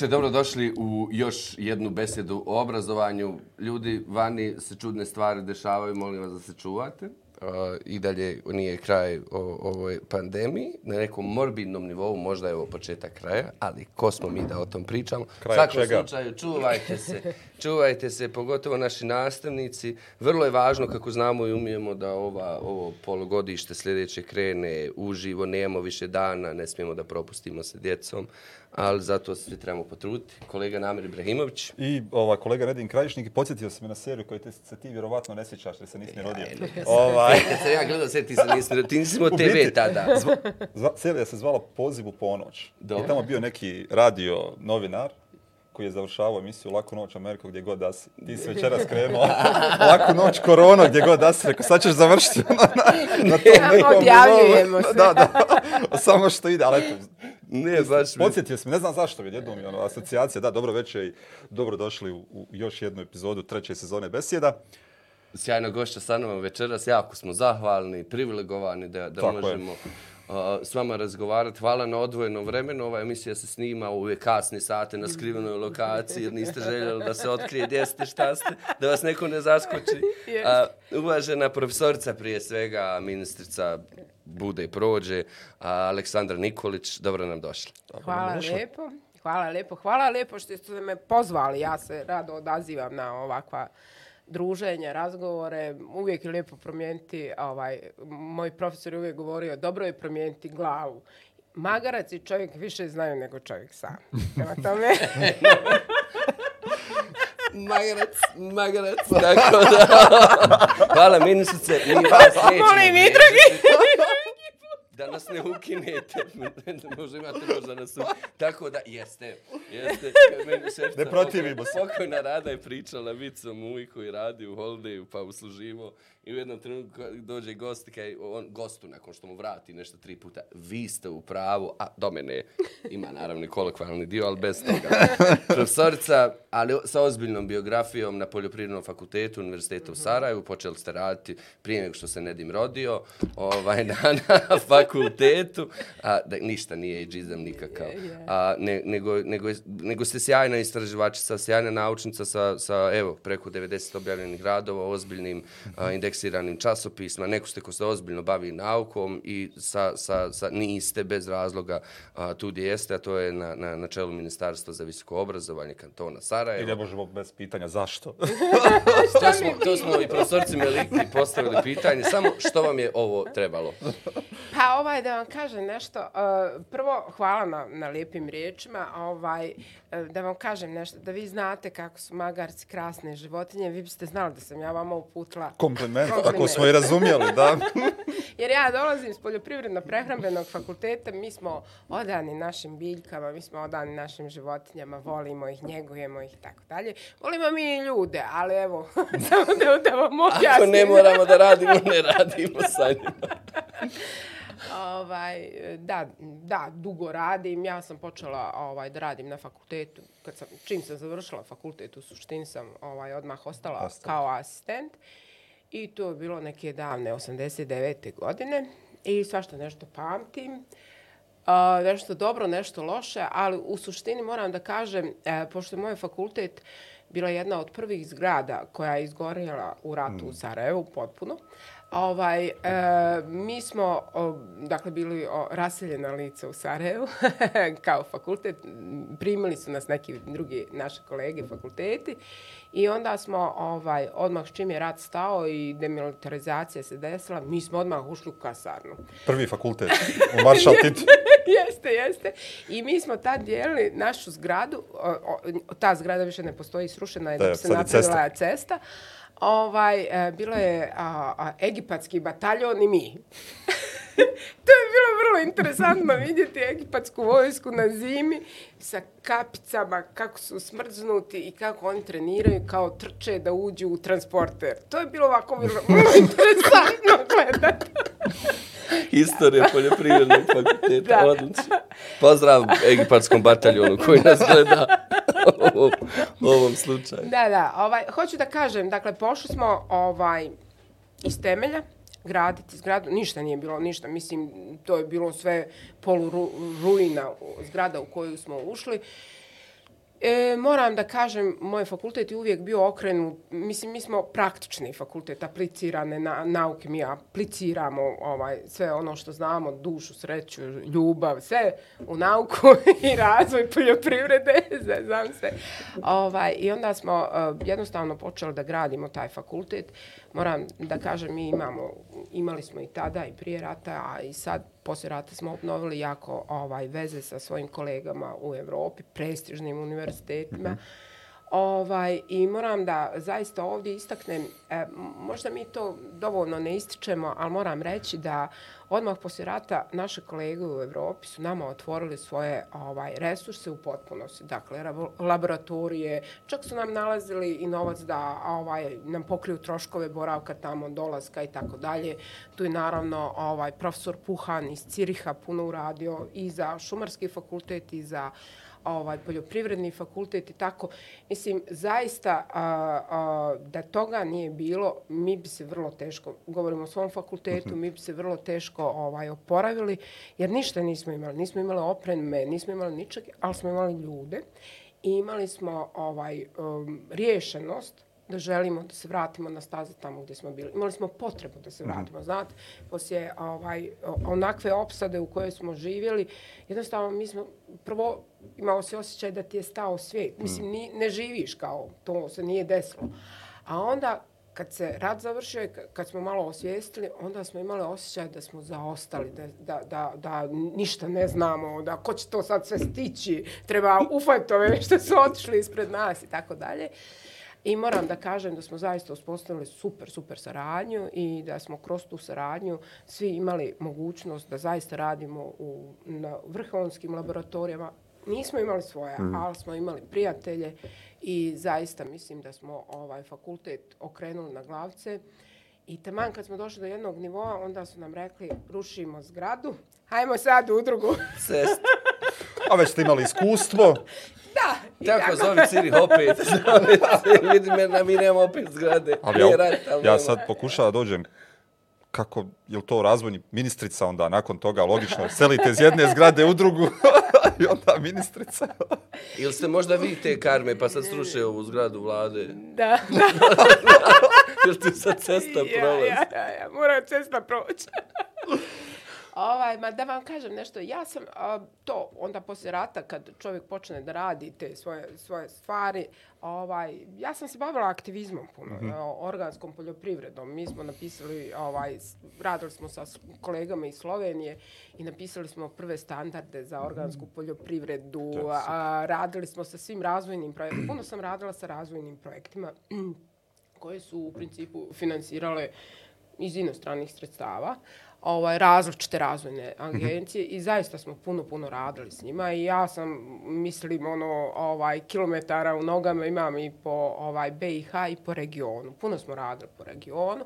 Dobro večer, dobrodošli u još jednu besedu o obrazovanju. Ljudi, vani se čudne stvari dešavaju, molim vas da se čuvate. Uh, I dalje nije kraj o, ovoj pandemiji. Na nekom morbidnom nivou možda je ovo početak kraja, ali ko smo mi da o tom pričamo? Kraj Svakom čega? slučaju, čuvajte se. Čuvajte se, pogotovo naši nastavnici. Vrlo je važno kako znamo i umijemo da ova, ovo polugodište sljedeće krene uživo, nemamo više dana, ne smijemo da propustimo sa djecom, ali zato se trebamo potruditi. Kolega Namir Ibrahimović. I ovaj, kolega Redin Krajišnik i podsjetio se me na seriju koju te, se ti vjerovatno ne sjećaš jer se nisi ni rodio. ovaj, Kad sam ja gledao, sve ti se nisi, ti nisi imao TV biti- tada. zva, serija se zvala Poziv u ponoć. Dobro. I tamo bio neki radio novinar koji je završavao emisiju Laku noć Amerika gdje god da si. Ti si večeras krenuo. Laku noć korona gdje god da si. Rekao, sad ćeš završiti na, na, na tom nekom Odjavljujemo nivou. se. Da, da. Samo što ide, ali eto, Ne, mi. Podsjetio sam, ne znam zašto, vidi, jednom mi ono, asocijacija, da, dobro večer i dobro došli u, u još jednu epizodu treće sezone Besjeda. Sjajno gošća sa nama večeras, jako smo zahvalni, privilegovani da, da Tako je. možemo uh, s vama razgovarati. Hvala na odvojenom vremenu. Ova emisija se snima u ove kasne sate na skrivenoj lokaciji jer niste željeli da se otkrije gdje ste, šta ste, da vas neko ne zaskoči. Uh, uvažena profesorica prije svega, ministrica bude i prođe, a Aleksandra Nikolić, dobro nam došli. Hvala lijepo. Hvala lijepo. Hvala lijepo što ste me pozvali. Ja se rado odazivam na ovakva druženja, razgovore. Uvijek je lijepo promijeniti, ovaj, moj profesor je uvijek govorio, dobro je promijeniti glavu. Magarac i čovjek više znaju nego čovjek sam. Prema tome, Magarac, magarac, tako da. Hvala ministrice, mi vas nećemo Molim i vrijeđati. Da nas ne ukinete, možda imate možda nas u... Tako da, jeste, jeste. Meni Ne protivimo se. pokoj- Pokojna Rada je pričala vicom Muj koji radi u Holidayu pa usluživo i u jednom trenutku dođe gost kaj, on gostu nakon što mu vrati nešto tri puta, vi ste u pravu, a do mene ima naravno i kolokvalni dio, ali bez toga. Profesorica, ali sa ozbiljnom biografijom na Poljoprivrednom fakultetu Univerziteta u Sarajevu, počeli ste raditi prije nego što se Nedim rodio, ovaj, na, na fakultetu, a, da, ništa nije džizam nikakav, a, ne, nego, nego, je- nego ste sjajna istraživačica, sjajna naučnica sa, sa evo, preko 90 objavljenih radova, ozbiljnim a, indeksiranim časopisma, neko ste ko se ozbiljno bavi naukom i sa, sa, sa, niste bez razloga a, tu gdje jeste, a to je na, na, na čelu Ministarstva za visoko obrazovanje kantona I Sarajevo. ne možemo bez pitanja zašto. To smo, to smo i profesorci Meliki postavili pitanje, samo što vam je ovo trebalo? Pa ovaj da vam kažem nešto, prvo hvala na, na lijepim riječima, ovaj, uh, da vam kažem nešto, da vi znate kako su magarci krasne životinje, vi biste znali da sam ja vama uputila. Kompliment, ako Kompliment. smo i razumjeli, da. Jer ja dolazim s poljoprivredno-prehrambenog fakulteta, mi smo odani našim biljkama, mi smo odani našim životinjama, volimo ih, njegujemo ih i tako dalje. Volimo mi i ljude, ali evo, samo da, da vam objasnim. Ako ne moramo da radimo, ne radimo sa njima. Ovaj, da, da, dugo radim. Ja sam počela ovaj, da radim na fakultetu. Kad sam, čim sam završila fakultet, u suštini sam ovaj, odmah ostala Ostala. kao asistent. I to je bilo neke davne 89. godine. I svašta nešto pamtim. A, nešto dobro, nešto loše, ali u suštini moram da kažem, e, pošto je moj fakultet bila jedna od prvih zgrada koja je izgorjela u ratu u Sarajevu potpuno, Ovaj, e, mi smo, o, dakle, bili o, raseljena lica u Sarajevu kao fakultet. Primili su nas neki drugi naši kolege fakulteti i onda smo ovaj, odmah s čim je rat stao i demilitarizacija se desila, mi smo odmah ušli u kasarnu. Prvi fakultet u Maršal Titu. jeste, jeste. I mi smo tad dijelili našu zgradu, o, o, ta zgrada više ne postoji, srušena je Da, da bi se napravila cesta. Ovaj, e, bilo je a, a, egipatski bataljon i mi. to je bilo vrlo interesantno vidjeti egipatsku vojsku na zimi sa kapicama, kako su smrznuti i kako oni treniraju kao trče da uđu u transporter. To je bilo ovako vrlo, vrlo interesantno gledati. Istorija poljoprivrednog fakulteta, odlično. Pozdrav egipatskom bataljonu koji nas gleda ovom, u ovom slučaju. Da, da, ovaj, hoću da kažem, dakle, pošli smo ovaj, iz temelja, graditi zgradu, ništa nije bilo, ništa, mislim, to je bilo sve poluruina zgrada u koju smo ušli. E, moram da kažem, moj fakultet je uvijek bio okrenut, mislim, mi smo praktični fakultet, aplicirane na nauke, mi apliciramo ovaj, sve ono što znamo, dušu, sreću, ljubav, sve u nauku i razvoj poljoprivrede, znam se. Ovaj, I onda smo uh, jednostavno počeli da gradimo taj fakultet. Moram da kažem, mi imamo, imali smo i tada i prije rata, a i sad poslije rata smo obnovili jako ovaj veze sa svojim kolegama u Evropi, prestižnim univerzitetima. Mm -hmm. Ovaj, I moram da zaista ovdje istaknem, e, možda mi to dovoljno ne ističemo, ali moram reći da odmah poslije rata naše kolege u Evropi su nama otvorili svoje ovaj resurse u potpunosti. Dakle, laboratorije, čak su nam nalazili i novac da ovaj, nam pokriju troškove boravka tamo, dolaska i tako dalje. Tu je naravno ovaj profesor Puhan iz Ciriha puno uradio i za šumarski fakultet i za ovaj poljoprivredni fakultet i tako. Mislim, zaista a, a, da toga nije bilo, mi bi se vrlo teško, govorimo o svom fakultetu, mhm. mi bi se vrlo teško ovaj oporavili, jer ništa nismo imali. Nismo imali opreme, nismo imali ničeg, ali smo imali ljude i imali smo ovaj um, riješenost da želimo da se vratimo na staze tamo gdje smo bili. Imali smo potrebu da se mhm. vratimo, mm -hmm. znate, poslije ovaj, onakve opsade u kojoj smo živjeli, jednostavno mi smo prvo imao se osjećaj da ti je stao svijet. Mm. Mislim, ni, ne živiš kao to, se nije desilo. A onda, kad se rad završio, kad smo malo osvijestili, onda smo imali osjećaj da smo zaostali, da, da, da, da ništa ne znamo, da ko će to sad sve stići, treba ufati ove što su otišli ispred nas i tako dalje. I moram da kažem da smo zaista uspostavili super, super saradnju i da smo kroz tu saradnju svi imali mogućnost da zaista radimo u, na vrhovonskim laboratorijama. Nismo imali svoje, mm. ali smo imali prijatelje i zaista mislim da smo ovaj fakultet okrenuli na glavce. I taman kad smo došli do jednog nivoa, onda su nam rekli rušimo zgradu, hajmo sad u drugu. Sest. A već ste imali iskustvo. Da. Tako, tako. zove Ciri opet. Zove, vidi me, na mi nemamo opet zgrade. Ali ja, rat, ali ja sad pokušam da dođem kako je to razvojni ministrica onda nakon toga logično selite iz jedne zgrade u drugu i onda ministrica ili ste možda vi te karme pa sad sruše ovu zgradu vlade da ili ti sad cesta prolazi ja, ja, ja, ja, mora cesta proći Ovaj, ma da vam kažem nešto, ja sam a, to onda posle rata kad čovjek počne da radi te svoje, svoje stvari, ovaj, ja sam se bavila aktivizmom puno, mm -hmm. organskom poljoprivredom. Mi smo napisali, ovaj, radili smo sa kolegama iz Slovenije i napisali smo prve standarde za organsku mhm. poljoprivredu, a, radili smo sa svim razvojnim projektima. Puno sam radila sa razvojnim projektima koje su u principu finansirale iz inostranih sredstava ovaj, različite razvojne agencije i zaista smo puno, puno radili s njima i ja sam, mislim, ono, ovaj, kilometara u nogama imam i po ovaj, BiH i po regionu. Puno smo radili po regionu,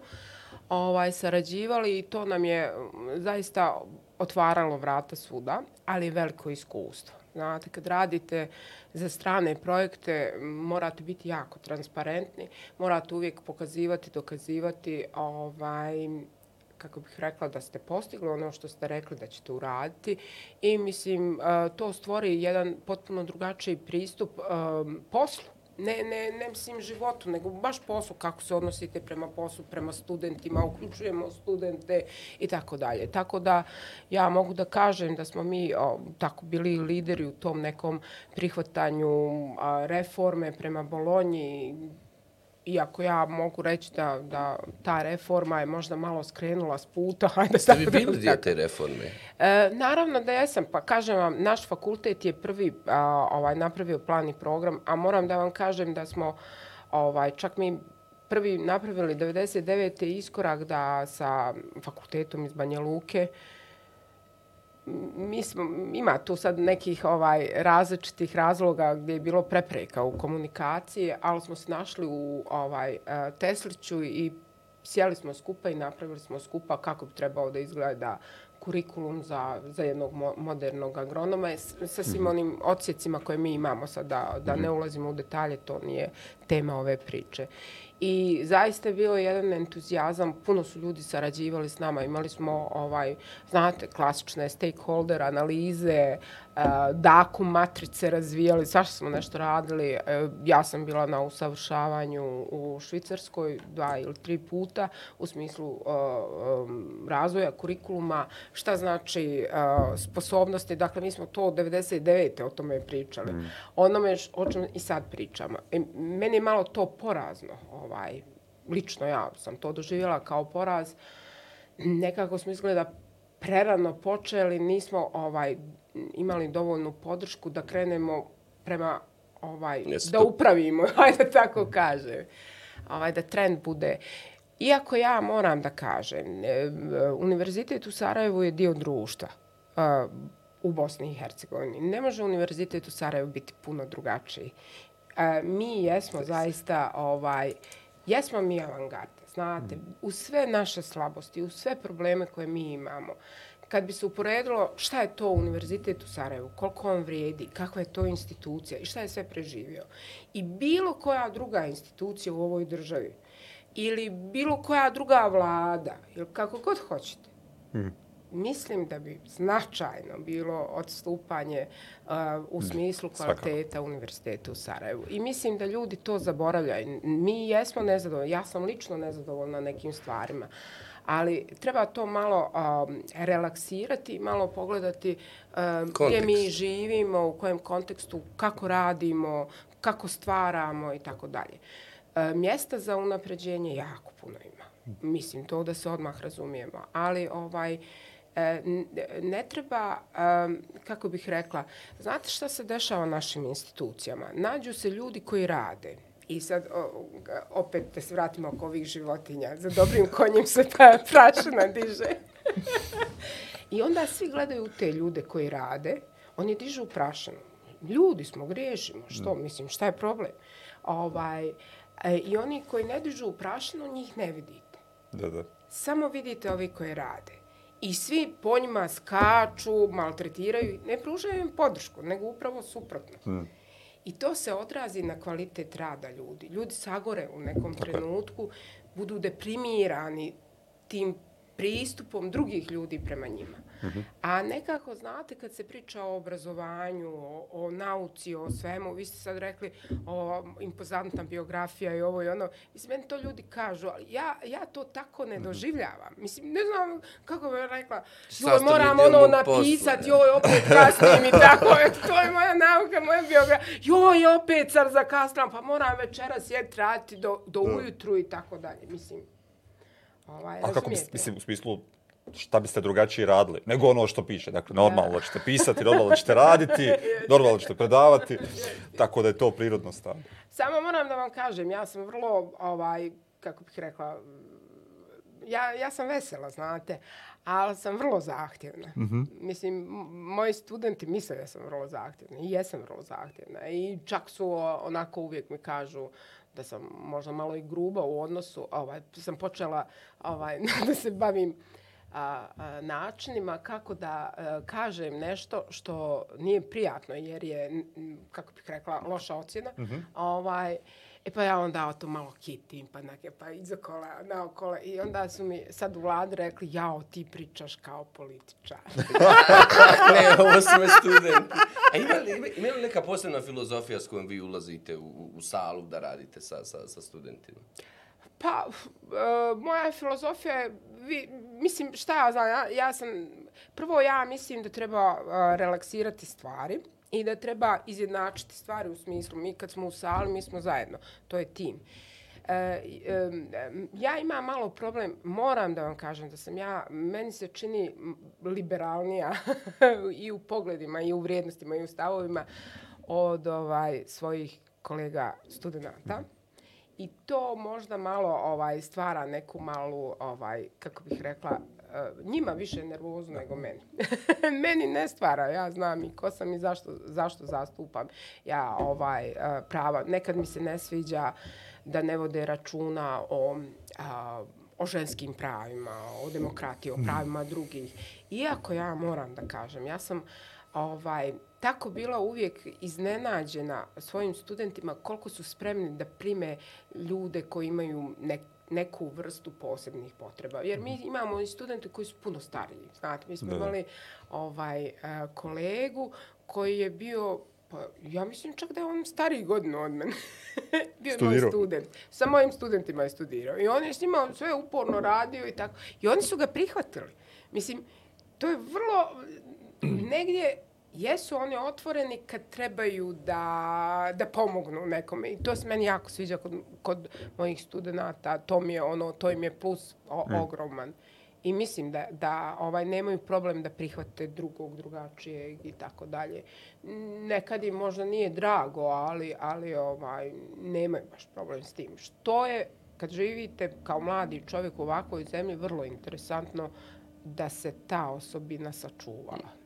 ovaj, sarađivali i to nam je mm, zaista otvaralo vrata svuda, ali veliko iskustvo. Znate, kad radite za strane projekte, morate biti jako transparentni, morate uvijek pokazivati, dokazivati ovaj, kako bih rekla, da ste postigli ono što ste rekli da ćete uraditi i mislim, e, to stvori jedan potpuno drugačiji pristup um, poslu. Ne, ne, ne mislim životu, nego baš poslu, kako se odnosite prema poslu, prema studentima, uključujemo studente i tako dalje. Tako da ja mogu da kažem da smo mi o, tako bili lideri u tom nekom prihvatanju a, reforme prema Bolonji, iako ja mogu reći da, da ta reforma je možda malo skrenula s puta. Hajde Ste vi bili dio te reforme? E, naravno da jesam. Pa kažem vam, naš fakultet je prvi a, ovaj napravio plan i program, a moram da vam kažem da smo ovaj čak mi prvi napravili 99. iskorak da sa fakultetom iz Banja Luke mi smo, ima tu sad nekih ovaj različitih razloga gdje je bilo prepreka u komunikaciji, ali smo se našli u ovaj e, Tesliću i sjeli smo skupa i napravili smo skupa kako bi trebao da izgleda kurikulum za, za jednog modernog agronoma sa svim mhm. onim odsjecima koje mi imamo sad, da, da ne mhm. ulazimo u detalje, to nije tema ove priče. I zaista je bio jedan entuzijazam, puno su ljudi sarađivali s nama, imali smo, ovaj, znate, klasične stakeholder analize, uh, daku matrice razvijali, svašta smo nešto radili. Uh, ja sam bila na usavršavanju u Švicarskoj dva ili tri puta u smislu um, razvoja kurikuluma, šta znači sposobnosti. Dakle, mi smo to 99. o tome pričali. Mm. Onome o čem i sad pričamo. Meni je malo to porazno. Ovaj, lično ja sam to doživjela kao poraz. Nekako smo izgleda prerano počeli, nismo ovaj imali dovoljnu podršku da krenemo prema ovaj Jesu da upravimo, ajde tako kaže. Ovaj da trend bude Iako ja moram da kažem, e, univerzitet u Sarajevu je dio društva uh, u Bosni i Hercegovini. Ne može univerzitet u Sarajevu biti puno drugačiji. Uh, mi jesmo zaista, ovaj, jesmo mi avangarde, znate, u sve naše slabosti, u sve probleme koje mi imamo. Uh, kad bi se uporedilo šta je to univerzitet u Sarajevu, koliko on vrijedi, kakva je to institucija i šta je sve preživio. I bilo koja druga institucija u ovoj državi ili bilo koja druga vlada, ili kako god hoćete, hmm. mislim da bi značajno bilo odstupanje uh, u smislu kvaliteta Svakako. univerziteta u Sarajevu. I mislim da ljudi to zaboravljaju. Mi jesmo nezadovoljni, ja sam lično nezadovoljna nekim stvarima, ali treba to malo um, relaksirati, malo pogledati um, gdje mi živimo, u kojem kontekstu, kako radimo, kako stvaramo i tako dalje. Um, mjesta za unapređenje jako puno ima. Mislim, to da se odmah razumijemo. Ali ovaj, e, ne treba, um, kako bih rekla, znate šta se dešava našim institucijama? Nađu se ljudi koji rade, I sad, o, opet da se vratimo oko ovih životinja. Za dobrim konjem se ta prašina diže. I onda svi gledaju te ljude koji rade. Oni dižu prašinu. Ljudi smo, griješimo. Što, mislim, šta je problem? Ovaj, e, I oni koji ne dižu prašinu, njih ne vidite. Da, da. Samo vidite ovi koji rade. I svi po njima skaču, maltretiraju, ne pružaju im podršku, nego upravo suprotno. Hmm. I to se odrazi na kvalitet rada ljudi. Ljudi sagore u nekom trenutku, budu deprimirani tim pristupom drugih ljudi prema njima. A nekako, znate, kad se priča o obrazovanju, o, o nauci, o svemu, vi ste sad rekli o impozantna biografija i ovo i ono, mislim, meni to ljudi kažu, ali ja, ja to tako ne mhm. doživljavam. Mislim, ne znam kako bih rekla, joj, moram ono napisati, joj, opet kasnim i tako, to je moja nauka, moja biografija, joj, opet car zakasnam, pa moram večera sjeti raditi do, do ujutru i tako dalje, mislim. Ovaj, A kako, mislim, u smislu, šta biste drugačije radili, nego ono što piše. Dakle, normalno ćete pisati, normalno ćete raditi, normalno ćete predavati, tako da je to prirodno stav. Samo moram da vam kažem, ja sam vrlo, ovaj, kako bih rekla, ja, ja sam vesela, znate, ali sam vrlo zahtjevna. Mm -hmm. Mislim, moji studenti misle da sam vrlo zahtjevna i jesam vrlo zahtjevna. I čak su onako uvijek mi kažu da sam možda malo i gruba u odnosu, ovaj, sam počela ovaj, da se bavim a, a, načinima kako da a, kažem nešto što nije prijatno jer je, kako bih rekla, loša ocjena. Mm -hmm. ovaj, E pa ja onda to malo kitim, pa neke, pa iza kola, na okolo. I onda su mi sad u vladi rekli, jao, ti pričaš kao političar. ne, ovo su me studenti. A ima li, ima li neka posebna filozofija s kojom vi ulazite u, u salu da radite sa, sa, sa studentima? Pa, uh, moja filozofija je, vi, mislim, šta ja znam, ja, ja sam, prvo ja mislim da treba uh, relaksirati stvari i da treba izjednačiti stvari u smislu, mi kad smo u sali, mi smo zajedno, to je tim. E, e, ja imam malo problem, moram da vam kažem da sam ja, meni se čini liberalnija i u pogledima, i u vrijednostima, i u stavovima od ovaj svojih kolega studenta. Mm. I to možda malo ovaj stvara neku malu ovaj kako bih rekla uh, njima više nervozu nego meni. meni ne stvara, ja znam i ko sam i zašto zašto zastupam ja ovaj uh, prava. Nekad mi se ne sviđa da ne vode računa o uh, o ženskim pravima, o demokratiji, o pravima drugih. Iako ja moram da kažem, ja sam ovaj tako bila uvijek iznenađena svojim studentima koliko su spremni da prime ljude koji imaju nek, neku vrstu posebnih potreba. Jer mi imamo i studente koji su puno stariji. Znate, mi smo Da, imali ovaj, uh, kolegu koji je bio Pa, ja mislim čak da je on stariji godinu od mene. Bio je moj Studirao? student. Sa mojim studentima je studirao. I on je s njima sve uporno radio i tako. I oni su ga prihvatili. Mislim, to je vrlo... Negdje jesu oni otvoreni kad trebaju da, da pomognu nekome. I to se meni jako sviđa kod, kod mojih studenta. To mi je ono, to im je plus o, ogroman. I mislim da, da ovaj nemaju problem da prihvate drugog, drugačijeg i tako dalje. Nekad im možda nije drago, ali, ali ovaj, nemaju baš problem s tim. Što je, kad živite kao mladi čovjek u ovakvoj zemlji, vrlo interesantno da se ta osobina sačuvala.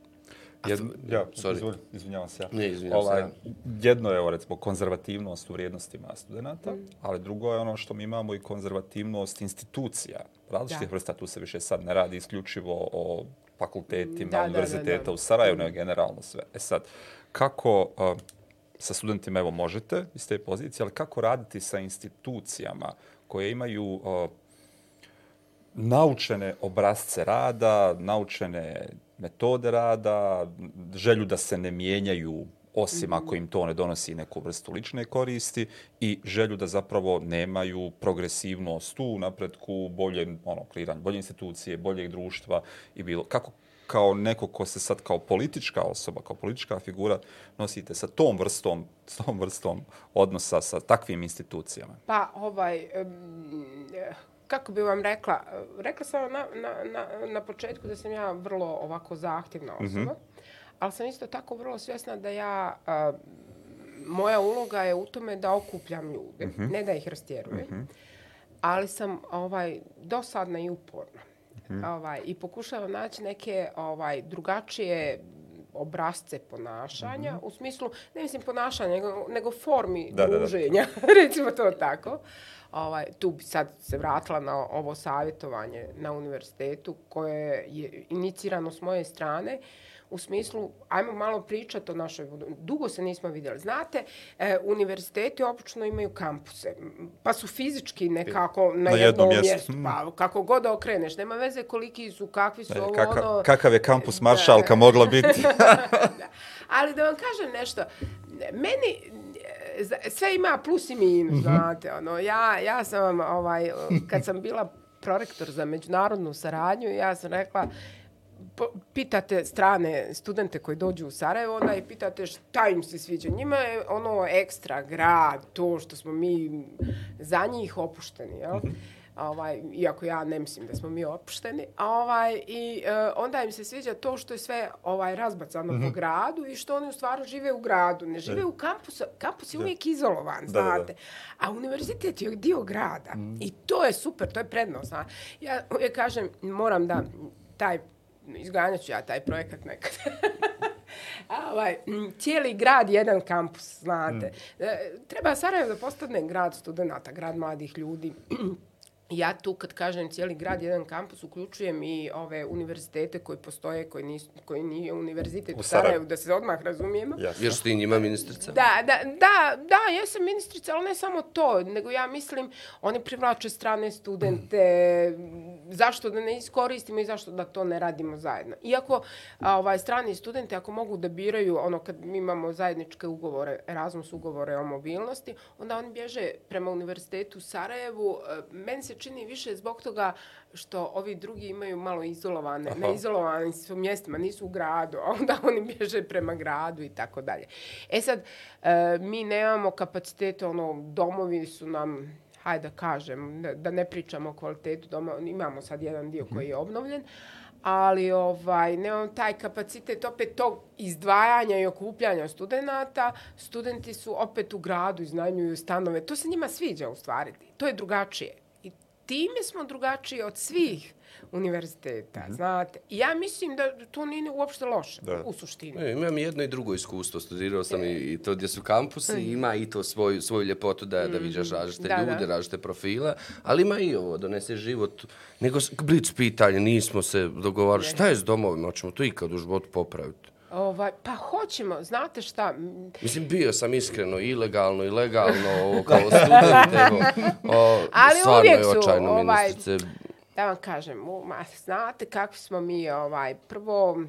Jedno, ja, sorry. izvoli, izvinjavam se ja. Ne, izvinjavam se, ovaj, ja. Jedno je, recimo, konzervativnost u vrijednostima studenta, Mm. ali drugo je ono što mi imamo i konzervativnost institucija. Različitih Da. vrsta, tu se više sad ne radi isključivo o fakultetima, Da, da, da, univerziteta da. u Sarajevu, nego generalno sve. E sad, kako uh, sa studentima, evo, možete iz te pozicije, ali kako raditi sa institucijama koje imaju uh, naučene obrazce rada, naučene metode rada, želju da se ne mijenjaju osim ako im to ne donosi neku vrstu lične koristi i želju da zapravo nemaju progresivnost u napretku, bolje ono, kreiranje, bolje institucije, boljeg društva i bilo. Kako kao neko ko se sad kao politička osoba, kao politička figura nosite sa tom vrstom, s tom vrstom odnosa sa takvim institucijama? Pa, ovaj, um, kako bi vam rekla, rekla sam vam na, na, na, na početku da sam ja vrlo ovako zahtjevna osoba, ali sam isto tako vrlo svjesna da ja, a, moja uloga je u tome da okupljam ljude, ne da ih rastjerujem, ali sam ovaj, dosadna i uporna. Ovaj, I pokušavam naći neke ovaj, drugačije obrazce ponašanja, u smislu, ne mislim ponašanja, nego, nego formi Da, da, da. druženja, recimo to tako. Ovaj, tu bi sad se vratila na ovo savjetovanje na univerzitetu koje je inicirano s moje strane u smislu, ajmo malo pričati o našoj budu- Dugo se nismo vidjeli. Znate, e, univerziteti obično imaju kampuse, pa su fizički nekako na, Na jednom jednom mjestu. mjestu. Pa, kako god okreneš, nema veze koliki su, kakvi su, ovo, Kakav, ono... kakav je kampus maršalka mogla biti? Ali da vam kažem nešto, meni sve ima plus i minus, znate, ono, ja, ja sam vam, ovaj, kad sam bila prorektor za međunarodnu saradnju, ja sam rekla, pitate strane studente koji dođu u Sarajevo, onda i pitate šta im se sviđa. Njima je ono ekstra grad, to što smo mi za njih opušteni, jel? Ovaj, iako ja ne mislim da smo mi opušteni. Ovaj, I e, onda im se sviđa to što je sve ovaj razbacano po gradu i što oni u stvari žive u gradu. Ne žive u kampusu. Kampus je uvijek izolovan, Da, da, da. znate. A univerzitet je dio grada. I to je super, to je prednost. Ja uvijek kažem, moram da taj, izganjat ću ja taj projekat nekad. Ovaj, cijeli grad, jedan kampus, znate. E, treba Sarajevo da postane grad studenta, grad mladih ljudi. Ja tu kad kažem cijeli grad, jedan kampus, uključujem i ove univerzitete koji postoje, koji, nisu, koji nije univerzitet U u Sarajevu. Da se odmah razumijemo. Jasno. Jer si ti njima ministrica. Da, da, da, da, ja sam ministrica, ali ne samo to, nego ja mislim, oni privlače strane studente, zašto da ne iskoristimo i zašto da to ne radimo zajedno. Iako a, ovaj, strani studenti, ako mogu da biraju, ono kad mi imamo zajedničke ugovore, Erasmus ugovore o mobilnosti, onda oni bježe prema univerzitetu u Sarajevu. E, Meni se čini više zbog toga što ovi drugi imaju malo izolovane, ne izolovani su mjestima, nisu u gradu, a onda oni bježe prema gradu i tako dalje. E sad, e, mi nemamo kapacitete, ono, domovi su nam, hajde da kažem, da, ne pričamo o kvalitetu doma, imamo sad jedan dio koji je obnovljen, ali ovaj, nemamo taj kapacitet opet tog izdvajanja i okupljanja studenata. Studenti su opet u gradu, iznajmljuju stanove. To se njima sviđa u stvari. To je drugačije. Time smo drugačiji od svih univerziteta, znate. I ja mislim da to nije uopšte loše Da. u suštini. E, imam jedno i drugo iskustvo. Studirao sam i, i to gdje su kampusi, ima i to svoju, svoju ljepotu da, da viđaš različite Da, da. ljude, različite profile, ali ima i ovo, donese život. Nego blic pitanje, nismo se dogovarali, šta je s domovima, hoćemo to ikad u životu popraviti. Ovaj, pa hoćemo, znate šta, Mislim, bio sam iskreno ilegalno i legalno ovo, kao student, evo. O, Ali stvarno uvijek je su, očajno, ovaj, ministrice. da vam kažem, u- ma, znate kakvi smo mi, ovaj, prvo,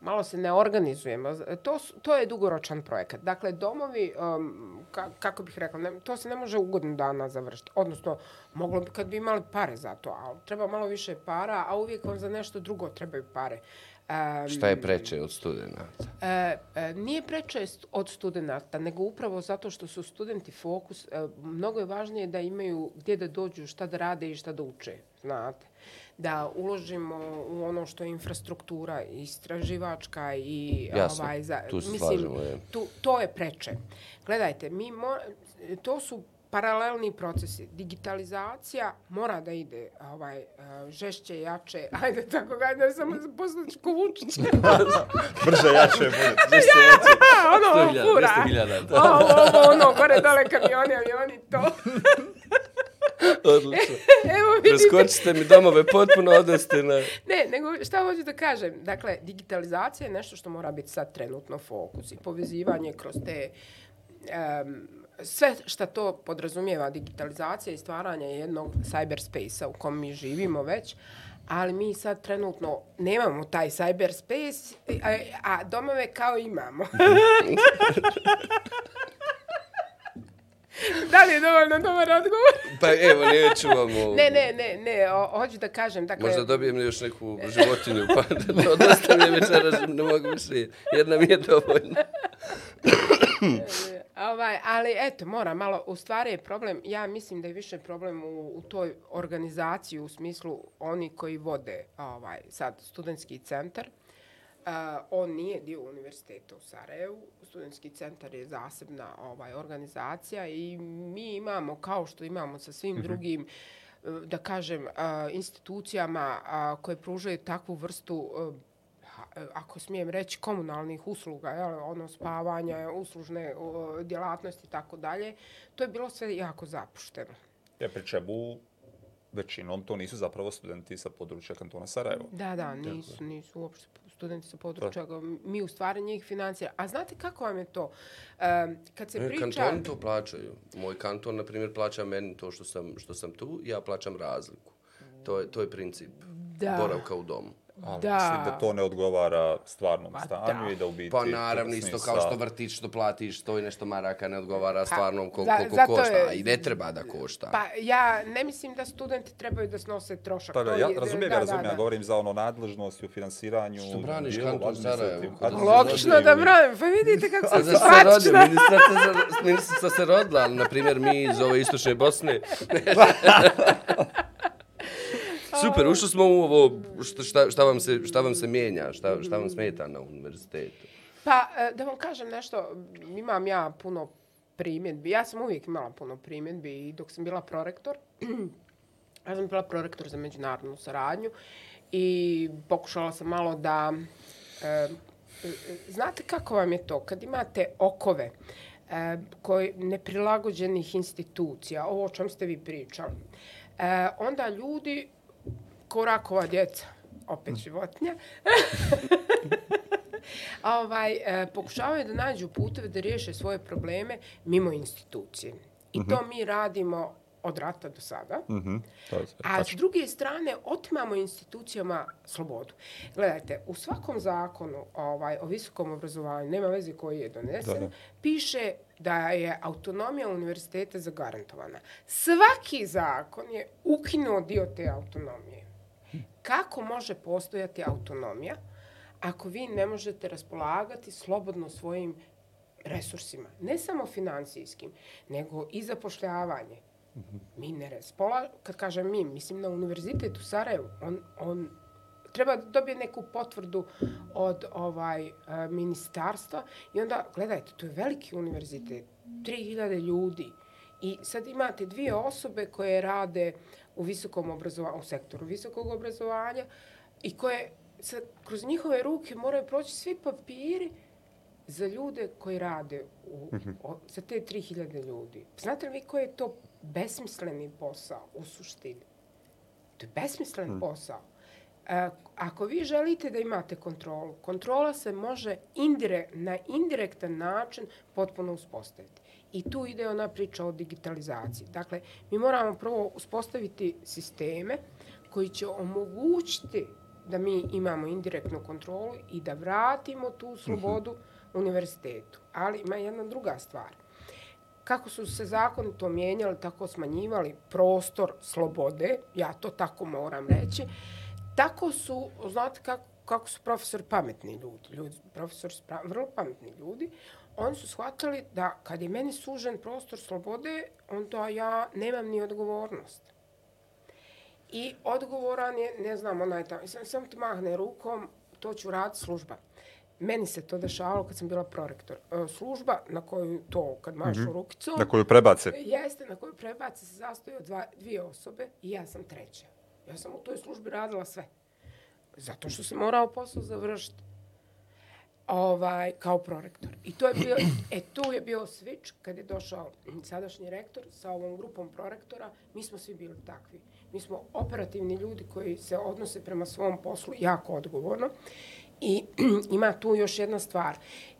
malo se ne organizujemo. To, to je dugoročan projekat. Dakle, domovi, um, ka, kako bih rekla, ne, to se ne može u godinu dana završiti. Odnosno, moglo bi kad bi imali pare za to, ali treba malo više para, a uvijek vam za nešto drugo trebaju pare. Um, Šta je preče od studenta? E, e, nije preče od studenta, nego upravo zato što su studenti fokus. E, mnogo je važnije da imaju gdje da dođu, šta da rade i šta da uče, znate. Da uložimo u ono što je infrastruktura istraživačka i Jasno, ovaj za tu se mislim slažemo, je. tu to je preče. Gledajte, mi mo, to su paralelni procesi. Digitalizacija mora da ide ovaj e, žešće, jače. Ajde tako ga, ne samo postati ko Vučić. Brže, jače, bolje. Gdje se jače? ono, 100.000, fura. 200.000, da. Ovo, ovo, ono, gore dole kamioni, avioni, to. Odlično. Evo vidite. Preskočite mi domove potpuno, odeste na... Ne, nego šta hoću da kažem? Dakle, digitalizacija je nešto što mora biti sad trenutno fokus i povezivanje kroz te em, sve što to podrazumijeva digitalizacija i stvaranje jednog cyberspace-a u kom mi živimo već, ali mi sad trenutno nemamo taj cyberspace, a, a domove kao imamo. da li je dovoljno dobar odgovor? Pa evo, neću vam ovo. Ne, ne, ne, ne, o, hoću da kažem, dakle... Možda dobijem još neku životinju, pa da dosta mi je večeras, ne mogu više. Jedna mi je dovoljna. Ovaj, ali eto, mora malo, u stvari je problem, ja mislim da je više problem u, u toj organizaciji u smislu oni koji vode ovaj, sad studentski centar. Uh, on nije dio univerziteta u Sarajevu. Studentski centar je zasebna ovaj, organizacija i mi imamo, kao što imamo sa svim drugim eh, da kažem, a, institucijama a, koje pružaju takvu vrstu ha- ako smijem reći, komunalnih usluga, jel, ono spavanja, uslužne o, djelatnosti i tako dalje, to je bilo sve jako zapušteno. Ja pri čemu većinom to nisu zapravo studenti sa područja kantona Sarajevo. Da, da, nisu, nisu uopšte studenti sa područja. Mi u stvari njih financira. A znate kako vam je to? Um, kad se E, priča... Kantoni to plaćaju. Moj kanton, na primjer, plaća meni to što sam, što sam tu, ja plaćam razliku. To je, to je princip Da. boravka u domu. Ali Da. mislim da to ne odgovara stvarnom Pa stanju da. i da u biti... Pa naravno, isto kao što vrtić što platiš, to i nešto maraka ne odgovara stvarnom kol- za- koliko zato košta. je- A i ne treba da košta. Pa ja ne mislim da studenti trebaju da snose trošak. Pa da, To ja je- razumijem, da, ja da, razumijem, da. ja govorim za ono nadležnost u finansiranju... Što braniš kanton Sarajevo, se Logično da branim, pa vidite kako A sam se simpatična. ministrica, ministrica se rodila, ali, na primjer, mi iz ove istočne Bosne. Super, ušli smo u ovo, šta, šta, šta, vam, se, šta vam se mijenja, šta, šta vam smeta na univerzitetu. Pa, e, da vam kažem nešto, imam ja puno primjedbi. Ja sam uvijek imala puno primjedbi i dok sam bila prorektor, ja sam bila prorektor za međunarodnu saradnju i pokušala sam malo da... E, znate kako vam je to? Kad imate okove e, koji neprilagođenih institucija, ovo o čem ste vi pričali, e, onda ljudi, ko rakova djeca, opet životinja, a ovaj, e, pokušavaju da nađu puteve da riješe svoje probleme mimo institucije. I to mi radimo od rata do sada. Mhm, to je A s druge strane, otimamo institucijama slobodu. Gledajte, u svakom zakonu ovaj, o visokom obrazovanju, nema veze koji je donesen, Da, da. piše da je autonomija univerziteta zagarantovana. Svaki zakon je ukinuo dio te autonomije. Kako može postojati autonomija ako vi ne možete raspolagati slobodno svojim resursima? Ne samo financijskim, nego i zapošljavanje. Mi ne raspola, kad kažem mi, mislim na univerzitet u Sarajevu, on, on treba da dobije neku potvrdu od ovaj e, ministarstva i onda, gledajte, to je veliki univerzitet, 3000 ljudi i sad imate dvije osobe koje rade u visokom obrazovanju, u sektoru visokog obrazovanja i koje sad, kroz njihove ruke moraju proći svi papiri za ljude koji rade u, o, za te 3000 ljudi. Znate li vi koji je to besmisleni posao u suštini? To je besmislen posao. E, ako vi želite da imate kontrolu, kontrola se može indire, na indirektan način potpuno uspostaviti. I tu ide ona priča o digitalizaciji. Dakle, mi moramo prvo uspostaviti sisteme koji će omogućiti da mi imamo indirektnu kontrolu i da vratimo tu slobodu univerzitetu. Ali ima jedna druga stvar. Kako su se zakoni to mijenjali, tako smanjivali prostor slobode, ja to tako moram reći, tako su, znate kako, kako su profesori pametni ljudi, ljudi profesori su vrlo pametni ljudi, oni su shvatili da kad je meni sužen prostor slobode, onda ja nemam ni odgovornost. I odgovoran je, ne znam, onaj tamo, sam, sam ti mahne rukom, to ću raditi služba. Meni se to dešavalo kad sam bila prorektor. E, služba na koju to, kad mašu mm -hmm. rukicom... Na koju prebace. Jeste, na koju prebace se zastoji od dva, dvije osobe i ja sam treća. Ja sam u toj službi radila sve. Zato što se morao posao završiti ovaj, kao prorektor. I to je bio, e, tu je bio switch kad je došao sadašnji rektor sa ovom grupom prorektora. Mi smo svi bili takvi. Mi smo operativni ljudi koji se odnose prema svom poslu jako odgovorno. I ima tu još jedna stvar.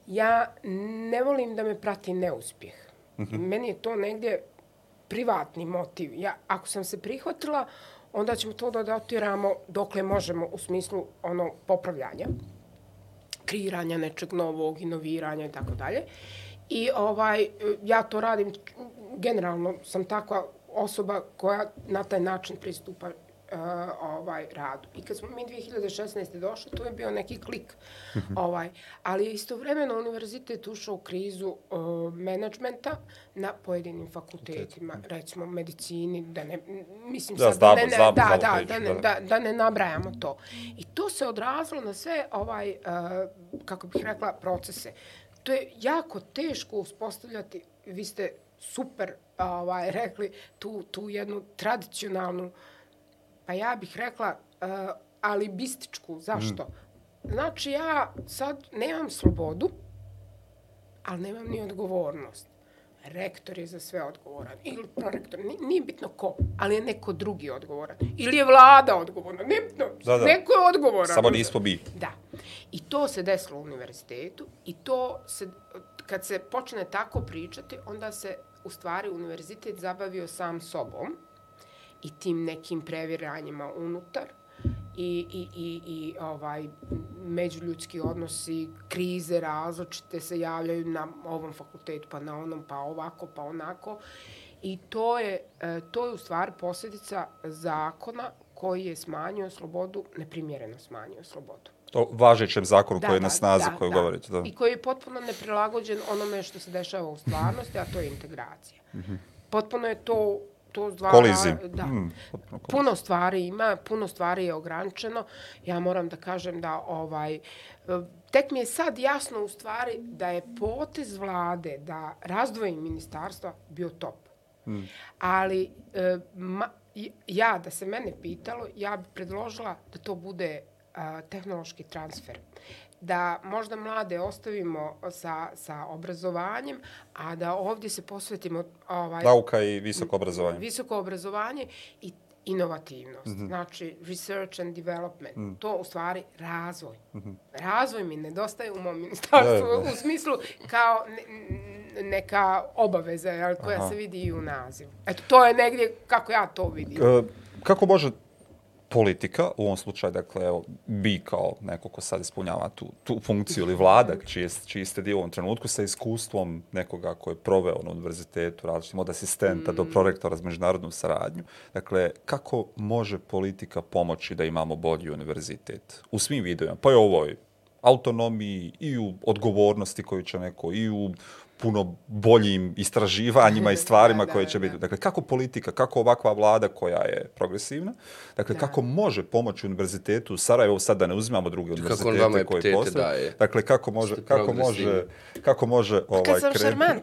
Ja ne volim da me prati neuspjeh. Mm -hmm. Meni je to negdje privatni motiv. Ja, ako sam se prihvatila, onda ćemo to da dotiramo dokle možemo u smislu ono popravljanja, kreiranja nečeg novog, inoviranja i tako dalje. I ovaj, ja to radim, generalno sam takva osoba koja na taj način pristupa uh, ovaj radu. I kad smo mi 2016. došli, to je bio neki klik. ovaj, ali istovremeno univerzitet ušao u krizu uh, menadžmenta na pojedinim fakultetima, recimo medicini, da ne, mislim da, sad, znam, da, ne, znam, da, da, da, ne, da, da ne nabrajamo to. I to se odrazilo na sve, ovaj, uh, kako bih rekla, procese. To je jako teško uspostavljati, vi ste super ovaj, rekli, tu, tu jednu tradicionalnu uh, pa ja bih rekla, uh, alibističku. Zašto? Mm. Znači, ja sad nemam slobodu, ali nemam ni odgovornost. Rektor je za sve odgovoran. Ili prorektor. Nije bitno ko, ali je neko drugi odgovoran. Ili je vlada odgovorna. Nije bitno. Da, da. Neko je odgovoran. Samo nismo bi. Da. I to se desilo u univerzitetu. I to se, kad se počne tako pričati, onda se u stvari univerzitet zabavio sam sobom i tim nekim previranjima unutar i, i, i, i ovaj međuljudski odnosi, krize različite se javljaju na ovom fakultetu, pa na onom, pa ovako, pa onako. I to je, e, to je u stvari posljedica zakona koji je smanjio slobodu, neprimjereno smanjio slobodu. To važećem zakonu da, koji je na snazi, koju da. govorite. Da. I koji je potpuno neprilagođen onome što se dešava u stvarnosti, a to je integracija. Mhm. Potpuno je to to dva, Kolizim. Da. Hmm, puno stvari ima, puno stvari je ograničeno. Ja moram da kažem da ovaj tek mi je sad jasno u stvari da je potez vlade da razdvoji ministarstva bio top. Hmm. Ali e, ma, ja, da se mene pitalo, ja bih predložila da to bude a, tehnološki transfer da možda mlade ostavimo sa, sa obrazovanjem, a da ovdje se posvetimo... Ovaj, Nauka i visoko obrazovanje. Visoko obrazovanje i inovativnost. Mm -hmm. Znači, research and development. Mm. To u stvari razvoj. Mm -hmm. Razvoj mi nedostaje u mom ministarstvu da, da. u smislu kao ne, neka obaveza jel, koja Aha. se vidi i u nazivu. Eto, to je negdje kako ja to vidim. K kako može politika, u ovom slučaju, dakle, evo, bi kao neko ko sad ispunjava tu, tu funkciju ili vlada, čiji, čiji ste dio u ovom trenutku, sa iskustvom nekoga ko je proveo na univerzitetu, različitim od asistenta mm. do prorektora za međunarodnu saradnju. Dakle, kako može politika pomoći da imamo bolji univerzitet? U svim videojima, pa i ovoj autonomiji i u odgovornosti koju će neko, i u puno boljim istraživanjima i stvarima da, koje će da, biti. Dakle, kako politika, kako ovakva vlada koja je progresivna, dakle, da. kako može pomoći univerzitetu u Sarajevo, sad da ne uzimamo druge univerzitete koje postoje. Dakle, kako može, kako može, kako može ovaj, Kad sam šarmant.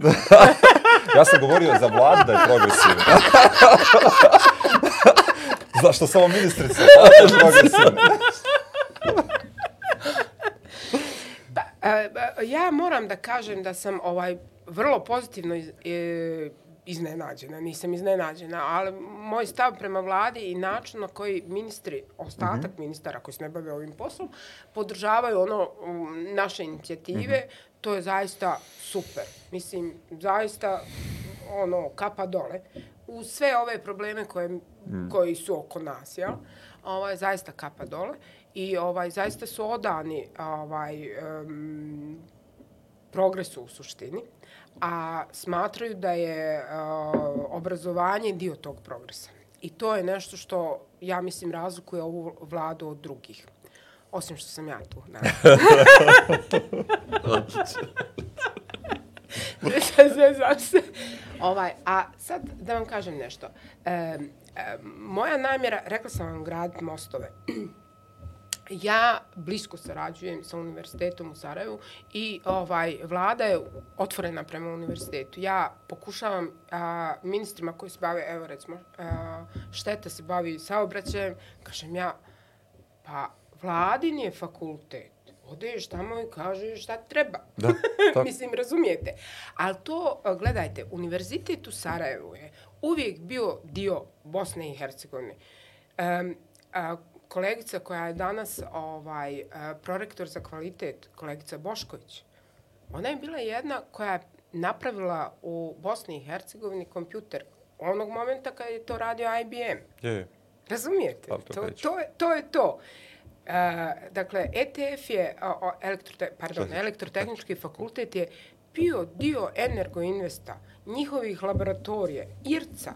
ja sam govorio za vladu da je progresivna. Zašto samo ministrica? Da je progresivna. ja moram da kažem da sam ovaj vrlo pozitivno e, iznenađena, nisam iznenađena, ali moj stav prema vladi i način na koji ministri, ostatak ministara koji se ne bave ovim poslom, podržavaju ono um, naše inicijative, to je zaista super. Mislim, zaista ono, kapa dole. U sve ove probleme koje, koji su oko nas, jel? Ovaj, zaista kapa dole. I ovaj, zaista su odani ovaj, um, progresu u suštini, a smatraju da je obrazovanje dio tog progresa. I to je nešto što, ja mislim, razlikuje ovu vladu od drugih. Osim što sam ja tu. Zezam se. Ovaj, a sad da vam kažem nešto. E, e, moja namjera, rekla sam vam grad mostove. Ja blisko sarađujem sa univerzitetom u Sarajevu i ovaj vlada je otvorena prema univerzitetu. Ja pokušavam a, ministrima koji se bave, evo recimo, a, šteta se bavi saobraćajem, kažem ja, pa vladin je fakultet. Odeš tamo i kažeš šta treba. Da, tako. Mislim, razumijete. Ali to, gledajte, univerzitet u Sarajevu je uvijek bio dio Bosne i Hercegovine. Um, a, kolegica koja je danas ovaj uh, prorektor za kvalitet, kolegica Bošković, ona je bila jedna koja je napravila u Bosni i Hercegovini kompjuter onog momenta kad je to radio IBM. Je, je. Razumijete? To To, to, je, to je to. Uh, dakle, ETF je, o, elektrote, pardon, elektrotehnički fakultet je bio dio Energoinvesta, njihovih laboratorija, IRCA.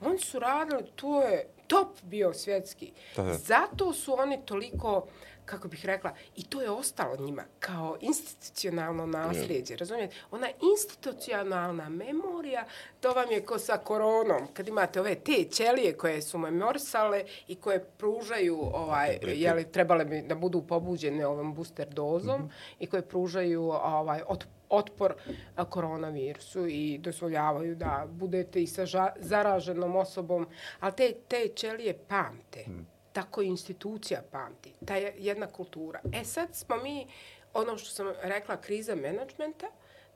Oni su radili, to je top bio svjetski. Da, da. Zato su oni toliko, kako bih rekla, i to je ostalo njima kao institucionalno nasljeđe, razumijete? Ona institucionalna memorija, to vam je ko sa koronom, kad imate ove te ćelije koje su memorisale i koje pružaju, ovaj, jeli, trebale bi da budu pobuđene ovom booster dozom mm -hmm. i koje pružaju ovaj, od, otpor koronavirusu i dozvoljavaju da budete i sa ža- zaraženom osobom, ali te, te ćelije pamte. Mm tako i institucija pamti. Ta je jedna kultura. E sad smo mi, ono što sam rekla, kriza menadžmenta,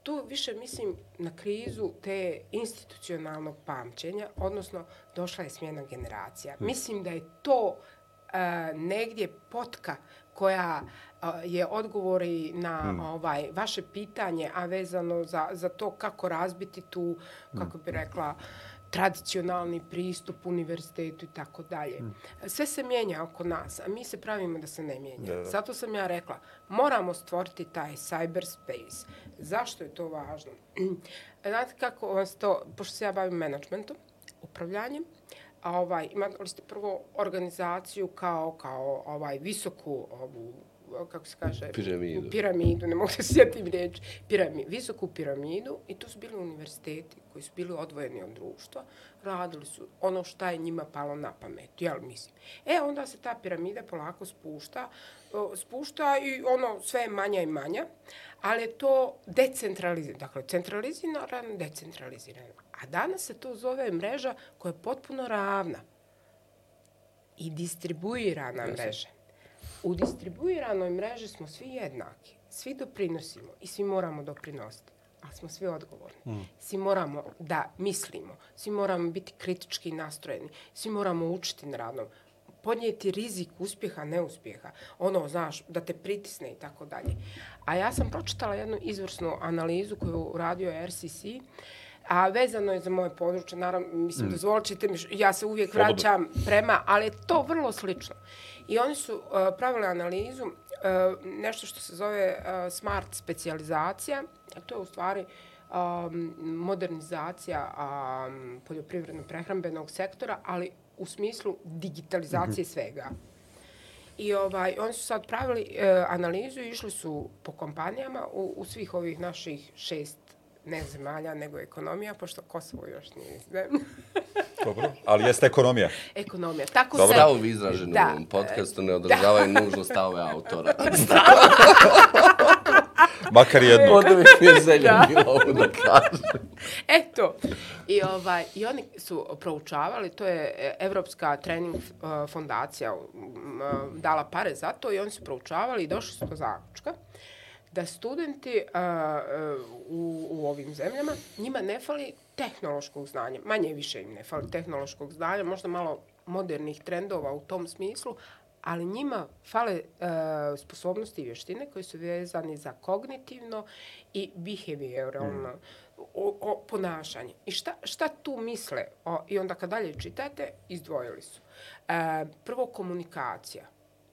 tu više mislim na krizu te institucionalnog pamćenja, odnosno došla je smjena generacija. Mislim da je to uh, negdje potka koja uh, je odgovor i na hmm. ovaj vaše pitanje, a vezano za, za to kako razbiti tu, kako bi rekla, tradicionalni pristup univerzitetu i tako dalje. Sve se mijenja oko nas, a mi se pravimo da se ne mijenja. Da, da. Zato sam ja rekla, moramo stvoriti taj cyberspace. Zašto je to važno? Znate kako vas to, pošto se ja bavim menadžmentom, upravljanjem, a ovaj, imali ste prvo organizaciju kao, kao ovaj visoku ovu, kako se kaže? Piramidu. Piramidu, ne mogu da se sjetim riječ. Pirami, visoku piramidu i to su bili univerziteti koji su bili odvojeni od društva, radili su ono šta je njima palo na pamet, jel mislim. E, onda se ta piramida polako spušta, spušta i ono sve je manja i manja, ali je to decentralizirano, dakle, centralizirano, decentralizirano. A danas se to zove mreža koja je potpuno ravna i distribuirana mreža. U distribuiranoj mreži smo svi jednaki, svi doprinosimo i svi moramo doprinositi, ali smo svi odgovorni. Mm. Svi moramo da mislimo, svi moramo biti kritički nastrojeni, svi moramo učiti na radnom, podnijeti rizik uspjeha, neuspjeha, ono, znaš, da te pritisne i tako dalje. A ja sam pročitala jednu izvrsnu analizu koju je uradio RCC, a vezano je za moje područje, naravno, mislim, mm. dozvolit ćete mi, ja se uvijek Slobodno. vraćam prema, ali je to vrlo slično. I oni su uh, pravili analizu, uh, nešto što se zove uh, smart specializacija, a to je u stvari um, modernizacija um, poljoprivredno-prehrambenog sektora, ali u smislu digitalizacije mm -hmm. svega. I ovaj, oni su sad pravili uh, analizu i išli su po kompanijama u, u svih ovih naših šest ne zemalja, nego ekonomija, pošto Kosovo još nije zemlja. Dobro, ali jeste ekonomija. ekonomija. Tako Dobro. se... Stavovi izraženi Da. u ovom podcastu ne održavaju nužno stavove autora. Makar jedno. Onda bi mi zelja bilo ovo da kažem. Eto. I, ovaj, I oni su proučavali, to je e, Evropska trening uh, fondacija uh, dala pare za to i oni su proučavali i došli su do zaključka da studenti a, u, u ovim zemljama, njima ne fali tehnološkog znanja. Manje više im ne fali tehnološkog znanja, možda malo modernih trendova u tom smislu, ali njima fale e, sposobnosti i vještine koji su vezani za kognitivno i behavioralno mm. o, o, ponašanje. I šta, šta tu misle? O, I onda kad dalje čitate, izdvojili su. E, prvo, komunikacija.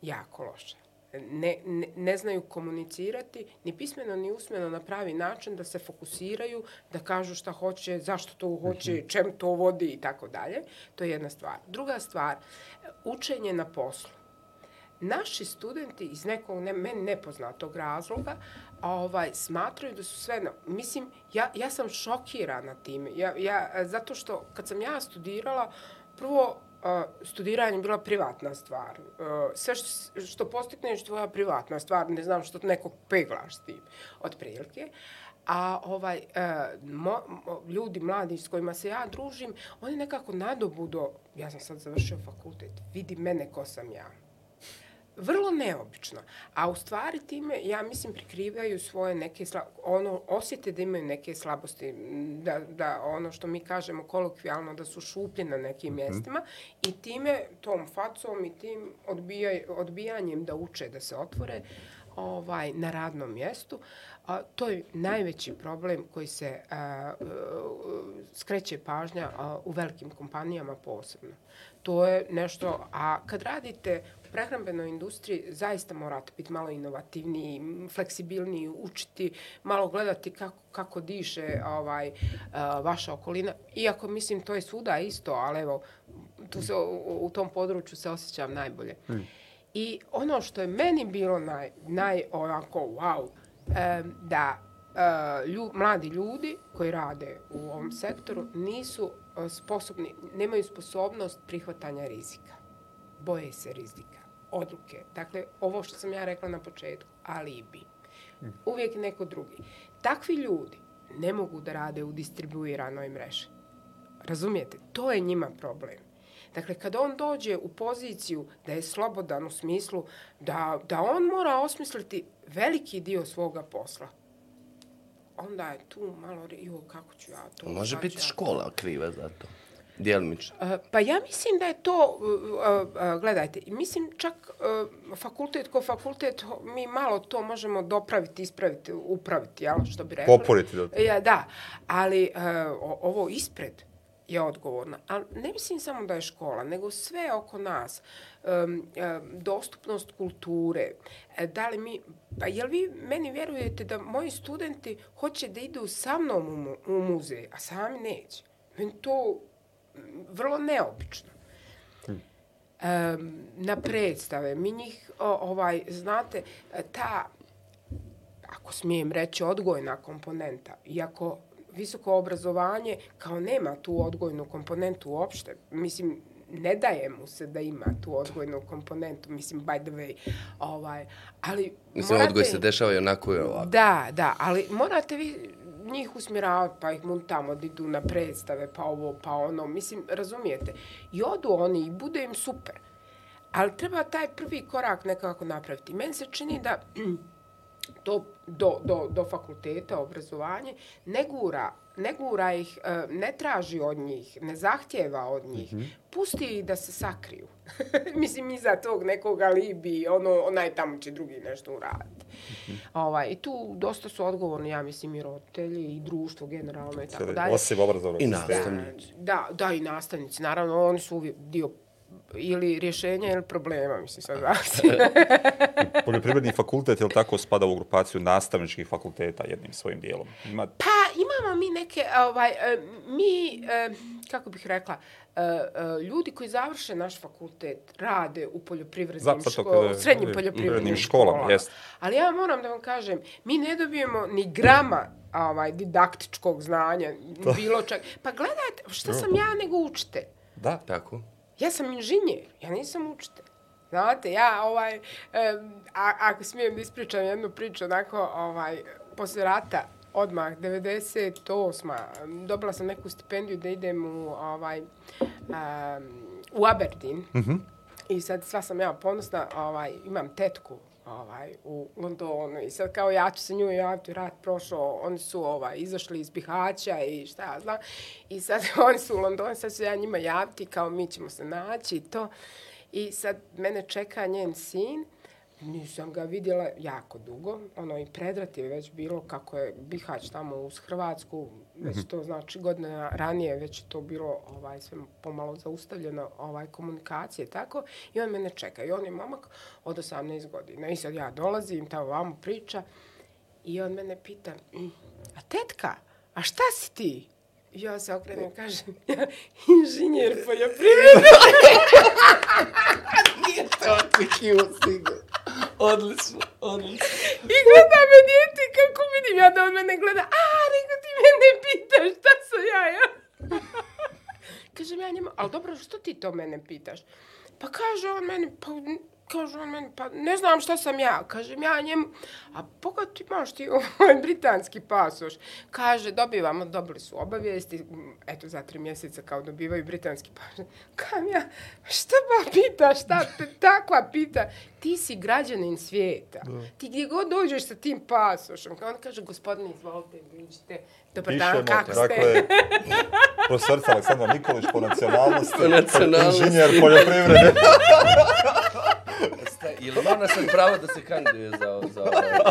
Jako loša ne, ne, ne znaju komunicirati ni pismeno ni usmeno na pravi način da se fokusiraju, da kažu šta hoće, zašto to hoće, mhm. čem to vodi i tako dalje. To je jedna stvar. Druga stvar, učenje na poslu. Naši studenti iz nekog ne, meni nepoznatog razloga ovaj, smatraju da su sve... Na, mislim, ja, ja sam šokirana time. Ja, ja, zato što kad sam ja studirala, prvo studiranje bila privatna stvar. Sve što, što postigneš tvoja privatna stvar, ne znam što nekog peglaš s tim, od prilike. A ovaj, e, mo, mo, ljudi mladi s kojima se ja družim, oni nekako nadobudo, ja sam sad završio fakultet, vidi mene ko sam ja vrlo neobično. A u stvari time, ja mislim, prikrivaju svoje neke, ono, osjete da imaju neke slabosti, da, da ono što mi kažemo kolokvijalno, da su šuplje na nekim mm -hmm. mjestima i time, tom facom i tim odbijaj, odbijanjem da uče, da se otvore ovaj na radnom mjestu, a, to je najveći problem koji se a, a, skreće pažnja a, u velikim kompanijama posebno. To je nešto, a kad radite prehrambenoj industriji zaista morate biti malo inovativniji, fleksibilniji, učiti, malo gledati kako, kako diše ovaj, uh, vaša okolina. Iako mislim to je svuda isto, ali evo, tu se, u, u tom području se osjećam najbolje. Hmm. I ono što je meni bilo naj, naj onako wow, da uh, lju, mladi ljudi koji rade u ovom sektoru nisu uh, sposobni, nemaju sposobnost prihvatanja rizika. Boje se rizika odluke. Dakle, ovo što sam ja rekla na početku, alibi. Uvijek neko drugi. Takvi ljudi ne mogu da rade u distribuiranoj mreži. Razumijete? To je njima problem. Dakle, kad on dođe u poziciju da je slobodan u smislu da, da on mora osmisliti veliki dio svoga posla, onda je tu malo, jo, kako ću ja to... Može biti škola kriva za to. Djelimično. Pa ja mislim da je to, gledajte, mislim čak fakultet ko fakultet, mi malo to možemo dopraviti, ispraviti, upraviti, jel, što bi rekli. Poporiti. Da. Ja, da, ali ovo ispred je odgovorna. Ali ne mislim samo da je škola, nego sve oko nas. Dostupnost kulture. E, da li mi, pa jel vi meni vjerujete da moji studenti hoće da idu sa mnom u muzej, a sami neće? Meni to vrlo neobično. Hmm. Um, na predstave, mi njih, o, ovaj, znate, ta, ako smijem reći, odgojna komponenta, iako visoko obrazovanje kao nema tu odgojnu komponentu uopšte, mislim, ne daje mu se da ima tu odgojnu komponentu, mislim, by the way, ovaj, ali... Mislim, morate, odgoj se dešava i onako je ovako. Da, da, ali morate vi njih usmjeravati, pa ih mun tamo da idu na predstave, pa ovo, pa ono. Mislim, razumijete? I odu oni i bude im super. Ali treba taj prvi korak nekako napraviti. Meni se čini da to do, do, do fakulteta, obrazovanje, ne gura, ne gura ih, e, ne traži od njih, ne zahtjeva od njih. Mm -hmm. Pusti ih da se sakriju. Mislim, iza tog nekog alibi, ono, onaj tamo će drugi nešto uraditi. Mm -hmm. ovaj, I tu dosta su odgovorni, ja mislim, i roditelji, i društvo generalno i tako dalje. Osim obrazovnog I nastavnici. Da, da, i nastavnici. Naravno, oni su uvijek dio ili rješenja ili problema, mislim, sad zavisi. Poljoprivredni fakultet, je li tako, spada u grupaciju nastavničkih fakulteta jednim svojim dijelom? Ima... Pa, imamo mi neke, ovaj, e, mi, e, kako bih rekla, e, ljudi koji završe naš fakultet rade u poljoprivrednim školama, srednjim poljoprivrednim školama. školama. Ali ja moram da vam kažem, mi ne dobijemo ni grama ovaj, didaktičkog znanja, bilo čak. Pa gledajte, šta sam ja nego učite? Da. Tako ja sam inženjer, ja nisam učitelj. Znate, ja, ovaj, e, a, ako smijem da ispričam jednu priču, onako, ovaj, posle rata, odmah, 98. Dobila sam neku stipendiju da idem u, ovaj, um, u Aberdeen. Mm -hmm. I sad sva sam ja ponosna, ovaj, imam tetku ovaj, u Londonu i sad kao ja ću se nju javiti, rat prošao, oni su ovaj, izašli iz Bihaća i šta ja znam. I sad oni su u Londonu, sad ću ja njima javiti kao mi ćemo se naći i to. I sad mene čeka njen sin, Nisam ga vidjela jako dugo. Ono i predrat je već bilo kako je Bihać tamo uz Hrvatsku. Već to znači godine ranije već to bilo ovaj sve pomalo zaustavljeno ovaj komunikacije tako. I on mene čeka. I on je momak od 18 godina. I sad ja dolazim, tamo vamo priča. I on mene pita, "Mm, a tetka, a šta si ti? I ja se okrenem i kažem, ja, inženjer poljoprivrede. Očekivao si ga. Odlično, odlično. I gleda me djeti kako vidim ja da on mene gleda. A, nego ti mene pitaš šta sam ja, ja. Kažem ja njemu, ali dobro, što ti to mene pitaš? Pa kaže on meni, pa kaže on meni, pa ne znam šta sam ja. Kažem ja njemu, a pogled ti imaš ti ovaj britanski pasoš. Kaže, dobivamo, dobili su obavijesti, eto za tri mjeseca kao dobivaju britanski pasoš. Kam ja, šta pa ba pita, šta te takva pita? Ti si građanin svijeta. Ti gdje god dođeš sa tim pasošom, kao on kaže, gospodine, izvolite, vidite, dobar dan, Pišemo, kako ste? dakle, profesorica Aleksandra Nikolić po nacionalnosti, Po nacionalnosti. inženjer poljoprivrede. Ili ona sam pravo da se kandiduje za, za,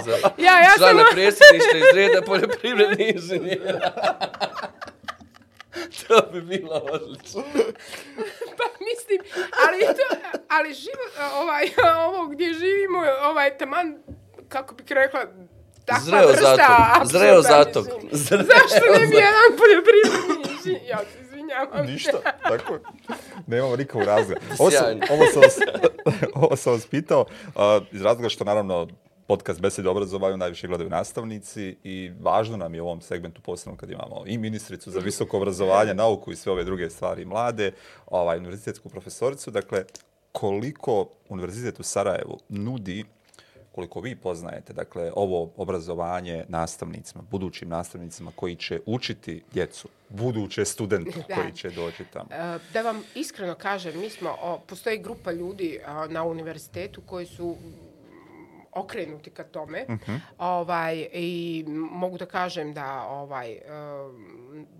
za Ja, ja sam... člana predsjedništva iz reda poljoprivrednih inženjera? to bi bilo odlično. Pa mislim, ali to, ali život, ovaj, ovo gdje živimo, ovaj, taman, kako bih rekla, takva Zreo vrsta za to. apsurda, Zreo za. Zreo Zašto ne bi jedan poljoprivredni inženjer? Ja se izvinjavam. Ništa, tako je. Nemamo nikakvog razloga. Ovo sam, ovo sam, vas, ovo sam vas pitao uh, iz razloga što naravno podcast Besede o obrazovanju najviše gledaju nastavnici i važno nam je u ovom segmentu posebno kad imamo i ministricu za visoko obrazovanje, nauku i sve ove druge stvari mlade, ovaj, univerzitetsku profesoricu. Dakle, koliko Univerzitet u Sarajevu nudi koliko vi poznajete, dakle, ovo obrazovanje nastavnicima, budućim nastavnicima koji će učiti djecu, buduće studente Da. koji će doći tamo. E, Da vam iskreno kažem, mi smo, o, postoji grupa ljudi a, na univerzitetu koji su okrenuti ka tome. Ovaj i mogu da kažem da ovaj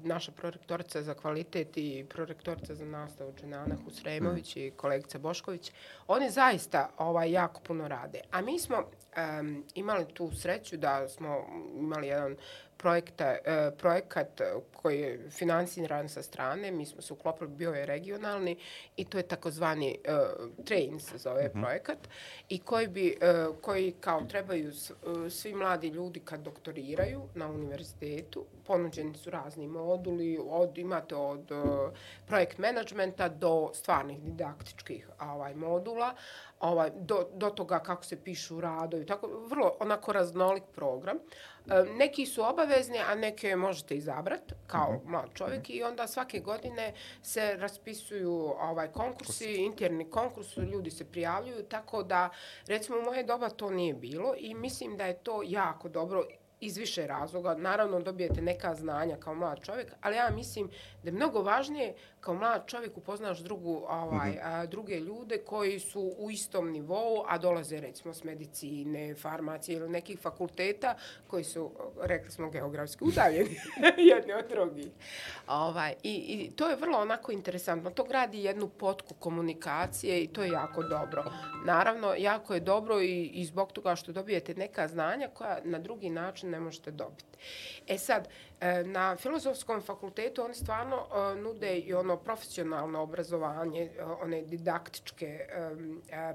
naša prorektorica za kvalitet i prorektorica za nastavu Dženana Husremović i kolegica Bošković, oni zaista ovaj jako puno rade. A mi smo em, imali tu sreću da smo imali jedan projekta, e, projekat koji je financiran sa strane, mi smo se uklopili, bio je regionalni i to je takozvani e, train se zove projekat i koji bi, e, koji kao trebaju s- e, svi mladi ljudi kad doktoriraju na univerzitetu, ponuđeni su razni moduli, od, imate od e, projekt menadžmenta do stvarnih didaktičkih ovaj, modula, ovaj, do, do toga kako se pišu radovi, tako vrlo onako raznolik program. E, Neki su obavezni, a neke možete izabrati kao mlad čovjek i onda svake godine se raspisuju ovaj konkursi, interni konkurs, ljudi se prijavljuju, tako da recimo u moje doba to nije bilo i mislim da je to jako dobro iz više razloga. Naravno dobijete neka znanja kao mlad čovjek, ali ja mislim da je mnogo važnije kao mlad čovjek upoznaš drugu, ovaj, a, druge ljude koji su u istom nivou, a dolaze recimo s medicine, farmacije ili nekih fakulteta koji su, rekli smo, geografski udaljeni jedni od drugih. Ovaj, i, I to je vrlo onako interesantno. To gradi jednu potku komunikacije i to je jako dobro. Naravno, jako je dobro i, i zbog toga što dobijete neka znanja koja na drugi način ne možete dobiti. E sad, e, na filozofskom fakultetu oni stvarno e, nude i ono profesionalno obrazovanje, e, one didaktičke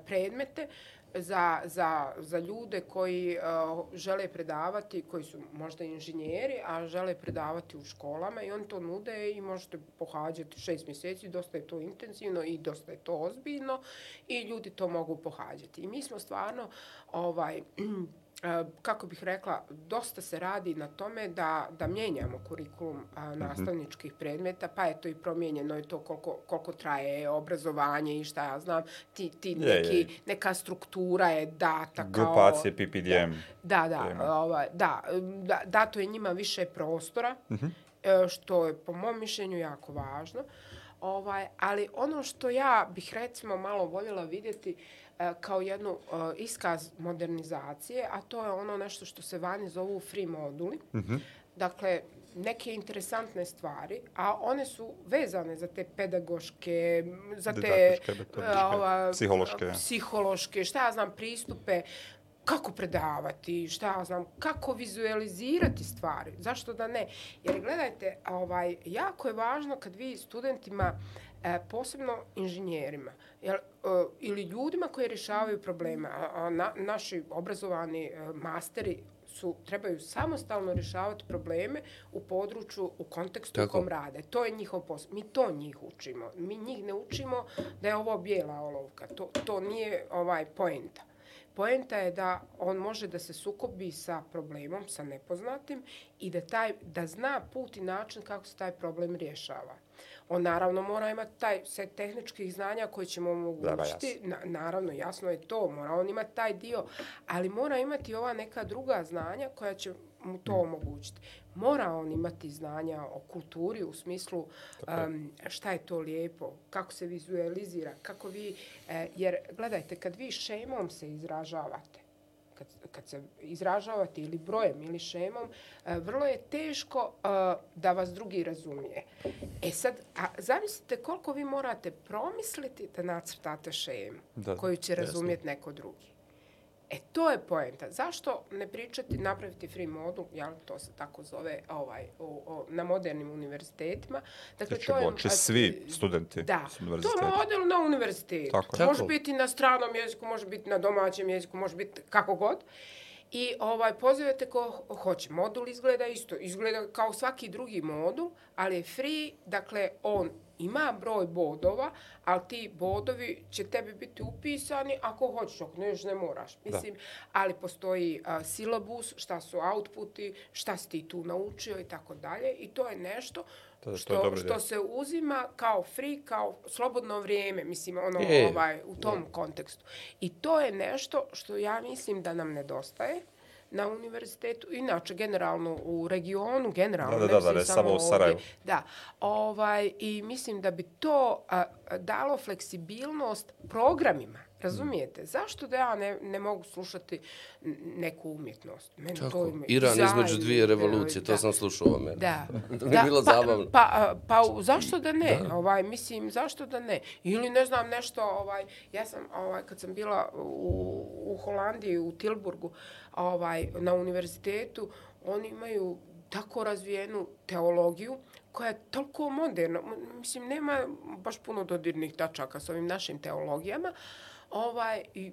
predmete za, za, za ljude koji uh, žele predavati, koji su možda inženjeri, a žele predavati u školama i oni to nude i možete pohađati šest mjeseci, dosta je to intenzivno i dosta je to ozbiljno i ljudi to mogu pohađati. I mi smo stvarno ovaj, kako bih rekla, dosta se radi na tome da, da mijenjamo kurikulum a, nastavničkih predmeta, pa je to i promijenjeno je to koliko, koliko traje obrazovanje i šta ja znam, ti, ti Je, neki, je. neka struktura je data kao... Grupacije, PPDM. Da, da, tema. ovaj, da, da, dato je njima više prostora, e, što je po mom mišljenju jako važno. Ovaj, ali ono što ja bih recimo malo voljela vidjeti e, kao jednu e, iskaz modernizacije, a to je ono nešto što se vani zovu free moduli. Mm -hmm. Dakle, neke interesantne stvari, a one su vezane za te pedagoške, za te ova, psihološke. psihološke, šta ja znam, pristupe, kako predavati, šta ja znam, kako vizualizirati stvari, zašto da ne? Jer gledajte, ovaj, jako je važno kad vi studentima, e, posebno inženjerima, jel, e, ili ljudima koji rješavaju probleme, a, a na, naši obrazovani e, masteri su, trebaju samostalno rješavati probleme u području, u kontekstu Tako. u kom rade. To je njihov posao. Mi to njih učimo. Mi njih ne učimo da je ovo bijela olovka. To, to nije ovaj poenta. Poenta je da on može da se sukobi sa problemom, sa nepoznatim i da, taj, da zna put i način kako se taj problem rješava. On naravno mora imati taj set tehničkih znanja koji će mu omogućiti. Na, naravno, jasno je to, mora on imati taj dio, ali mora imati ova neka druga znanja koja će mu to mm. omogućiti. Mora on imati znanja o kulturi u smislu um, šta je to lijepo, kako se vizualizira, kako vi... Eh, jer, gledajte, kad vi šemom se izražavate, kad, kad se izražavate ili brojem ili šemom, uh, vrlo je teško uh, da vas drugi razumije. E sad, a zamislite koliko vi morate promisliti da nacrtate šemu da, koju će razumjeti neko drugi. E, to je poenta. Zašto ne pričati, napraviti free modul, ja to se tako zove ovaj, o, o, na modernim univerzitetima. Dakle, to je, će svi studenti da, to je model na univerzitetu. Tako. Može biti na stranom jeziku, može biti na domaćem jeziku, može biti kako god. I ovaj pozivate ko hoće. Modul izgleda isto. Izgleda kao svaki drugi modul, ali je free, dakle, on ima broj bodova, ali ti bodovi će tebi biti upisani ako hoćeš, ako ne, ne moraš. Mislim, da. ali postoji uh, silabus, šta su outputi, šta si ti tu naučio i tako dalje. I to je nešto to, što, to što se uzima kao free, kao slobodno vrijeme, mislim, ono, e, ovaj, u tom je. kontekstu. I to je nešto što ja mislim da nam nedostaje na univerzitetu, inače generalno u regionu, generalno, da, da, da, ne, samo u Sarajevu. Da, ovaj, i mislim da bi to a, dalo fleksibilnost programima, razumijete? Zašto da ja ne, ne mogu slušati neku umjetnost? Meni Tako, to ima, Iran između dvije revolucije, to da. sam slušao o mene. Da. to mi je bilo pa, zabavno. Pa, pa, pa zašto da ne? Da. Ovaj, mislim, zašto da ne? Ili ne znam nešto, ovaj, ja sam, ovaj, kad sam bila u, u Holandiji, u Tilburgu, ovaj, na univerzitetu, oni imaju tako razvijenu teologiju koja je toliko moderna. Mislim, nema baš puno dodirnih tačaka s ovim našim teologijama. Ovaj, I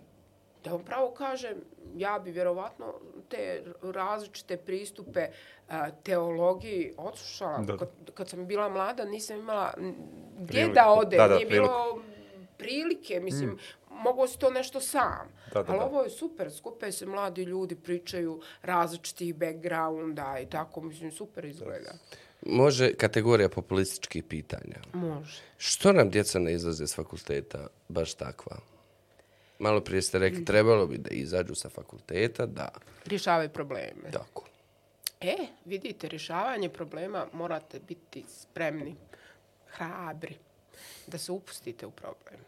da vam pravo kažem, ja bi vjerovatno te različite pristupe a, teologiji odslušala. Kad, kad sam bila mlada, nisam imala gdje da ode. Da, da, Nije bilo prilike, mislim, mm mogu si to nešto sam. Da, da, Ali ovo je super, skupe se mladi ljudi, pričaju različitih backgrounda i tako, mislim, super izgleda. Može kategorija populističkih pitanja. Može. Što nam djeca ne izlaze s fakulteta baš takva? Malo prije ste rekli, trebalo bi da izađu sa fakulteta, da. Rješavaju probleme. Tako. E, vidite, rješavanje problema morate biti spremni, hrabri, da se upustite u problem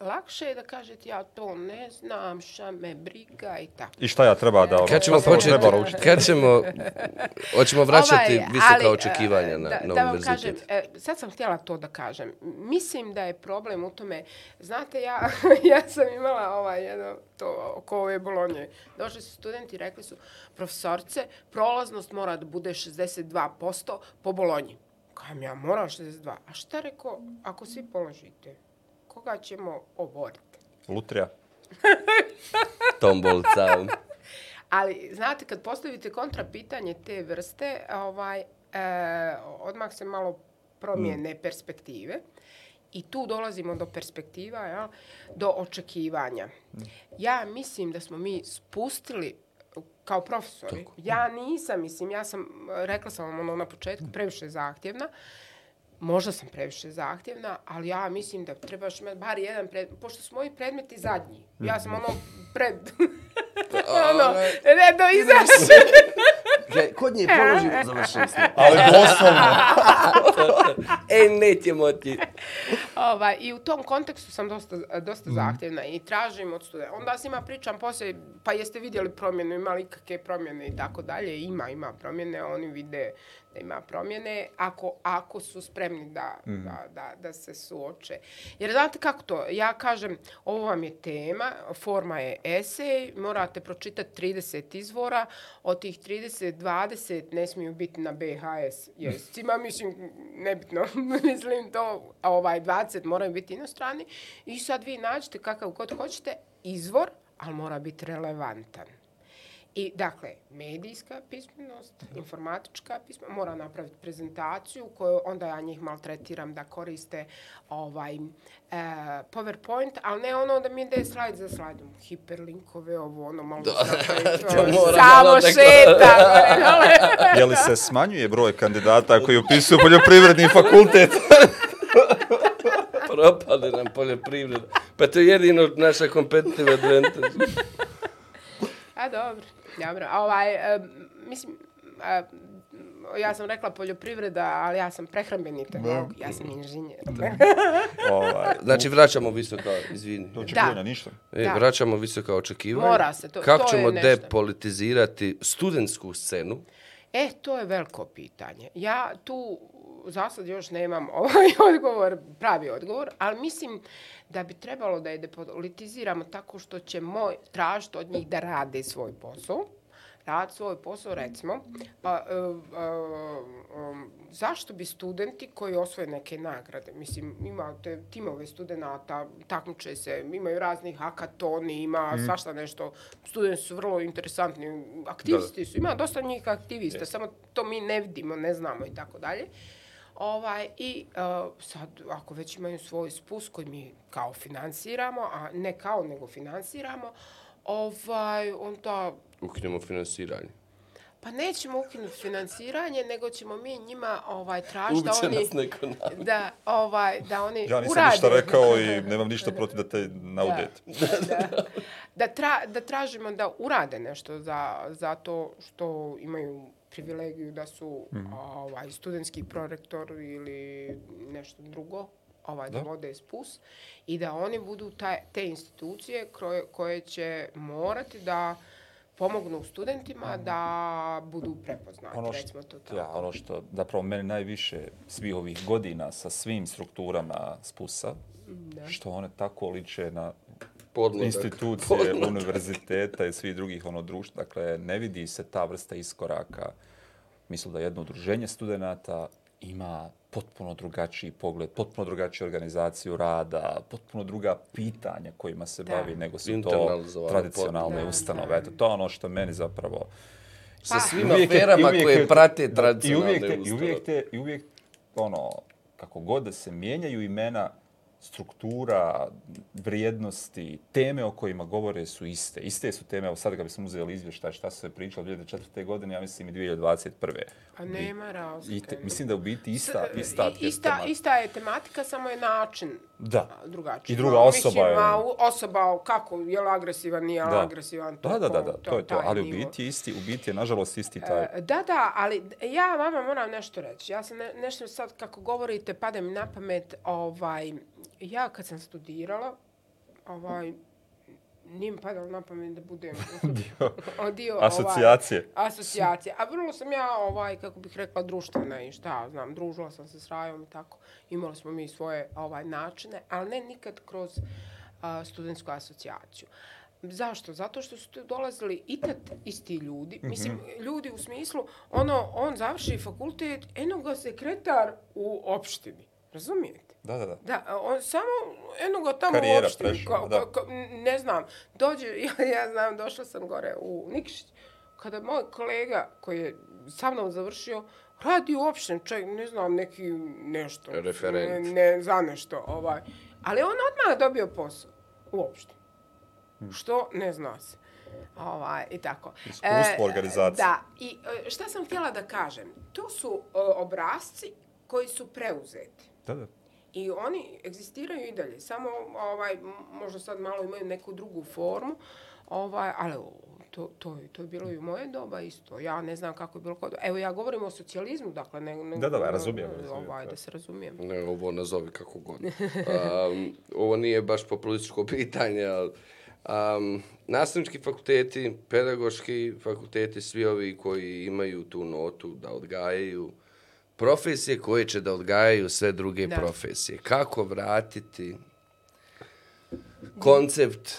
lakše je da kažete ja to ne znam, šta me briga i tako. I šta ja treba da... Kad ćemo početi, kad ćemo, hoćemo vraćati ovaj, visoka ali, očekivanja na, da, na da univerzitet. Kažem, e, sad sam htjela to da kažem. Mislim da je problem u tome, znate, ja, ja sam imala ovaj, jedno, to oko ove bolonje. Došli su studenti i rekli su, profesorce, prolaznost mora da bude 62% po bolonji. Kajem ja, moram 62. A šta rekao, ako svi položite? Koga ćemo oboriti? Lutrija. Tombolca. Ali, znate, kad postavite kontra pitanje te vrste, ovaj, e, odmah se malo promijene mm. perspektive. I tu dolazimo do perspektiva, ja, do očekivanja. Mm. Ja mislim da smo mi spustili kao profesori. Tako. Ja nisam, mislim, ja sam, rekla sam vam ono na početku, previše zahtjevna. Uh, možda sam previše zahtjevna, ali ja mislim da trebaš imati bar jedan predmet, pošto su moji predmeti zadnji. Ja sam ono pred... ono, ne, do kod nje položimo, završili smo. Ali doslovno. e, nećemo ti. Ovaj, I u tom kontekstu sam dosta, dosta zahtjevna i tražim od studenta. Onda s njima pričam poslije, pa jeste vidjeli promjenu, ima li kakve promjene i tako dalje. Ima, ima promjene, oni vide da ima promjene, ako, ako su spremni da, da, da, da se suoče. Jer znate kako to, ja kažem, ovo vam je tema, forma je esej, morate pročitati 30 izvora, od tih 30, 20 ne smiju biti na BHS jezicima, mislim, nebitno, mislim to, ovaj, 20 moraju biti inostrani, i sad vi nađete kakav god hoćete izvor, ali mora biti relevantan. I, dakle, medijska pismenost, informatička pismenost, mora napraviti prezentaciju koju onda ja njih maltretiram da koriste ovaj, e, PowerPoint, ali ne ono da mi ide slajd za slajdom, hiperlinkove, ovo, ono, malo Da, to ono, mora samo malo šeta. Je li se smanjuje broj kandidata koji upisuju poljoprivredni fakultet? Propade nam poljoprivreda. Pa to je jedino naša competitive advantage. A dobro, dobro. A Ovaj, um, mislim, a, ja sam rekla poljoprivreda, ali ja sam prehrambeni tehnolog, ja sam inženjer. ovaj, Znači, vraćamo visoka, izvini. očekivanja Da. ništa. E, Da. vraćamo visoka očekivanja. Mora se, to- Kako to je ćemo depolitizirati studentsku scenu? E, to je veliko pitanje. Ja tu za sad još nemam ovaj odgovor, pravi odgovor, ali mislim da bi trebalo da je depolitiziramo tako što ćemo tražiti od njih da rade svoj posao. Rad svoj posao, recimo, pa, e, e, um, zašto bi studenti koji osvoje neke nagrade, mislim, imate timove studenta, takmiče se, imaju raznih hakatoni, ima svašta nešto, studenti su vrlo interesantni, aktivisti su, ima dosta njih aktivista, samo to mi ne vidimo, ne znamo i tako dalje. Ovaj, I uh, sad, ako već imaju svoj spust koji mi kao finansiramo, a ne kao nego finansiramo, ovaj, onda Ukinemo finansiranje. pa nećemo ukinuti finansiranje, nego ćemo mi njima ovaj tražiti da oni nas neko da ovaj da oni Ja nisam urade. ništa rekao i nemam ništa protiv da te naudete. Da, da, da, tra, da tražimo da urade nešto za, za to što imaju privilegiju da su ovaj, studentski prorektor ili nešto drugo, ovaj, da, Da. vode spus i da oni budu taj, te institucije koje, koje će morati da pomognu studentima da budu prepoznati, Ono recimo to što, tako. ja, ono što zapravo meni najviše svih ovih godina sa svim strukturama spusa, što one tako liče na Podmladak. institucije, Podmladak. univerziteta i svih drugih ono društva. Dakle, ne vidi se ta vrsta iskoraka. Mislim da jedno udruženje studenta ima potpuno drugačiji pogled, potpuno drugačiju organizaciju rada, potpuno druga pitanja kojima se Da. bavi nego su to tradicionalne potpuno. ustanove. Da, Eto, to je ono što meni zapravo... Sa Pa- svim Uvijek je- aferama uvijek koje je- prate da, I tradicionalne uvijek, te, i ustanove. uvijek, te, i uvijek, ono, kako god da se mijenjaju imena, struktura, vrijednosti, teme o kojima govore su iste. Iste su teme, evo sad kad bismo uzeli izvještaj šta se pričalo 2004. godine, ja mislim i 2021. A nema razlike. I te, mislim da u biti ista, ista, I- ista, ista je tematika, samo je način Da. drugačiji. I druga osoba mislim, je- ma, u- osoba, kako, je li agresivan, nije Da. agresivan. Da, da, da, da, to je to. Ali u biti je isti, u biti je nažalost isti taj. E, Da, da, ali ja vama moram nešto reći. Ja sam ne, nešto sad, kako govorite, pada mi na pamet, ovaj, ja kad sam studirala, ovaj, nije mi padalo na pamet da budem dio dio asocijacije. Ovaj, asocijacije. A vrlo sam ja, ovaj, kako bih rekla, društvena i šta znam, družila sam se s Rajom i tako. Imali smo mi svoje ovaj načine, ali ne nikad kroz a, studentsku asocijaciju. Zašto? Zato što su dolazili i tad isti ljudi. Mislim, ljudi u smislu, ono, on završi fakultet, eno ga sekretar u opštini. Razumijete? Da, da, da. Da, on samo eno ga tamo Karijera u opštini, prešla, da. kao- kao- ne znam, dođe, ja, ja znam, došla sam gore u Nikšić, kada moj kolega koji je sa mnom završio, radi u opštini, čovjek, ne znam, neki nešto. Referent. Ne, ne za nešto, ovaj. Ali on odmah dobio posao u opštini. Što ne zna se. Ovaj, I tako. Iskustvo organizacije. Da, i e, šta sam htjela da kažem? To su e, obrazci koji su preuzeti. Da, da. I oni egzistiraju i dalje, samo ovaj, možda sad malo imaju neku drugu formu, ovaj, ali To, to, je, to je bilo i u moje doba isto. Ja ne znam kako je bilo kod... Evo, ja govorim o socijalizmu, dakle... Ne, ne, Da, da, ja razumijem, razumijem, Ovaj, da. da se razumijem. Ne, ovo nazovi kako god. Um, ovo nije baš populističko pitanje, ali um, nastavnički fakulteti, pedagoški fakulteti, svi ovi koji imaju tu notu da odgajaju profesije koje će da odgajaju sve druge Da. profesije. Kako vratiti koncept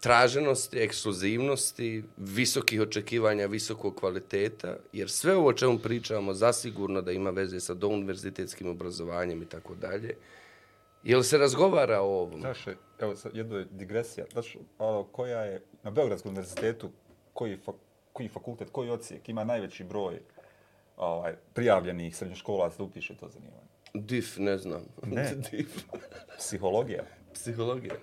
traženosti, ekskluzivnosti, visokih očekivanja, visokog kvaliteta, jer sve ovo o čemu pričamo zasigurno da ima veze sa douniverzitetskim obrazovanjem i tako dalje. Jel se razgovara o ovom? Znaš, evo, sad jedna je digresija. Znaš, ono, koja je na Beogradskom univerzitetu, koji, fa, koji fakultet, koji ocijek ima najveći broj ovaj, prijavljenih srednjoškolaca da upiše to zanimanje? DIF, ne znam. Ne. DIF. Psihologija. Psihologija.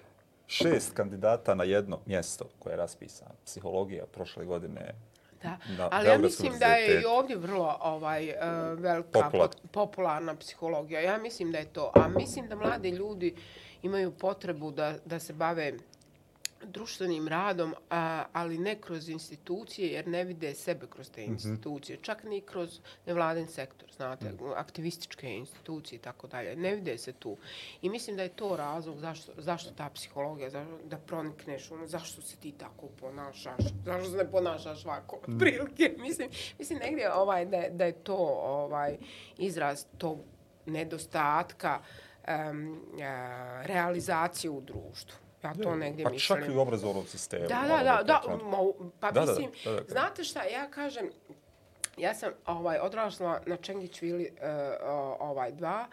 Šest kandidata na jedno mjesto koje je raspisano. Psihologija prošle godine Da. na Ali ja mislim da je i ovdje vrlo ovaj, uh, velika Popular. pot- popularna psihologija. Ja mislim da je to. A mislim da mladi ljudi imaju potrebu da, da se bave društvenim radom, a, ali ne kroz institucije, jer ne vide sebe kroz te institucije. Čak ni kroz nevladin sektor, znate, aktivističke institucije i tako dalje. Ne vide se tu. I mislim da je to razlog zašto, zašto ta psihologija, zašto, da pronikneš, ono, zašto se ti tako ponašaš, zašto se ne ponašaš ovako, otprilike. Mislim, mislim negdje ovaj, da, da je to ovaj, izraz tog nedostatka um, realizacije u društvu. Ja to negdje Pa mislim. čak i u obrazovnom sistemu. Da, ono, da, da, da, to- mo- pa Da, da, da, mislim, da, da, da. znate šta, ja kažem, ja sam ovaj, odrasla na Čengić Vili uh, ovaj, dva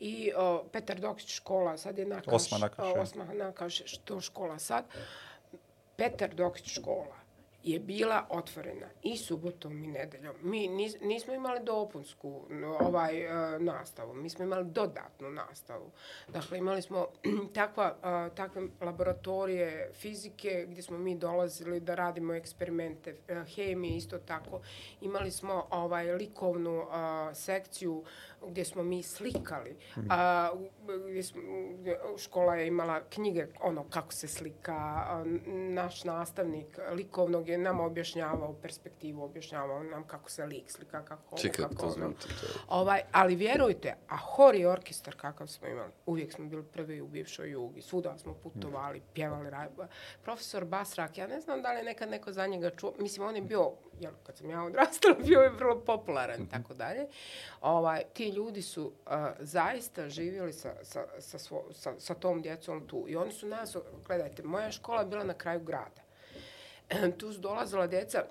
i uh, Petar Dokić škola, sad je Nakaš, Osma Nakaš, uh, osma Nakaš, što škola sad. Petar Dokić škola je bila otvorena i subotom i nedeljom. Mi nis, nismo imali dopunsku ovaj e, nastavu, mi smo imali dodatnu nastavu. Dakle, imali smo takva, e, takve laboratorije fizike gdje smo mi dolazili da radimo eksperimente, e, hemije isto tako. Imali smo ovaj likovnu e, sekciju gdje smo mi slikali. A, gdje smo, gdje škola je imala knjige, ono, kako se slika. a, Naš nastavnik likovnog je nama objašnjavao perspektivu, objašnjavao nam kako se lik slika, kako Čekaj, kako to ono. znam. Ovaj, ali vjerujte, a hor i orkestar kakav smo imali, uvijek smo bili prvi u bivšoj jugi, svuda smo putovali, pjevali, rad- profesor Basrak, ja ne znam da li je nekad neko za njega čuo, mislim on je bio, jel, kad sam ja odrastala, bio je vrlo popularan i tako dalje. Ovaj, ti ljudi su uh, zaista živjeli sa, sa, sa, svo, sa, sa tom djecom tu i oni su nas, gledajte, moja škola je bila na kraju grada. tu su dolazila djeca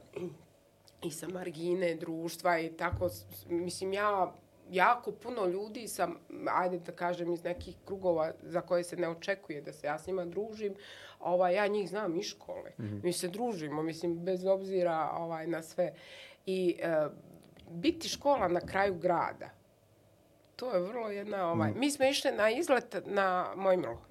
i sa margine društva i tako, mislim, ja jako puno ljudi sam, ajde da kažem, iz nekih krugova za koje se ne očekuje da se ja s njima družim, ovaj, ja njih znam iz škole. Mm -hmm. Mi se družimo, mislim, bez obzira ovaj, na sve. I e, biti škola na kraju grada, to je vrlo jedna... Ovaj, Mi smo išli na izlet na Mojmilo.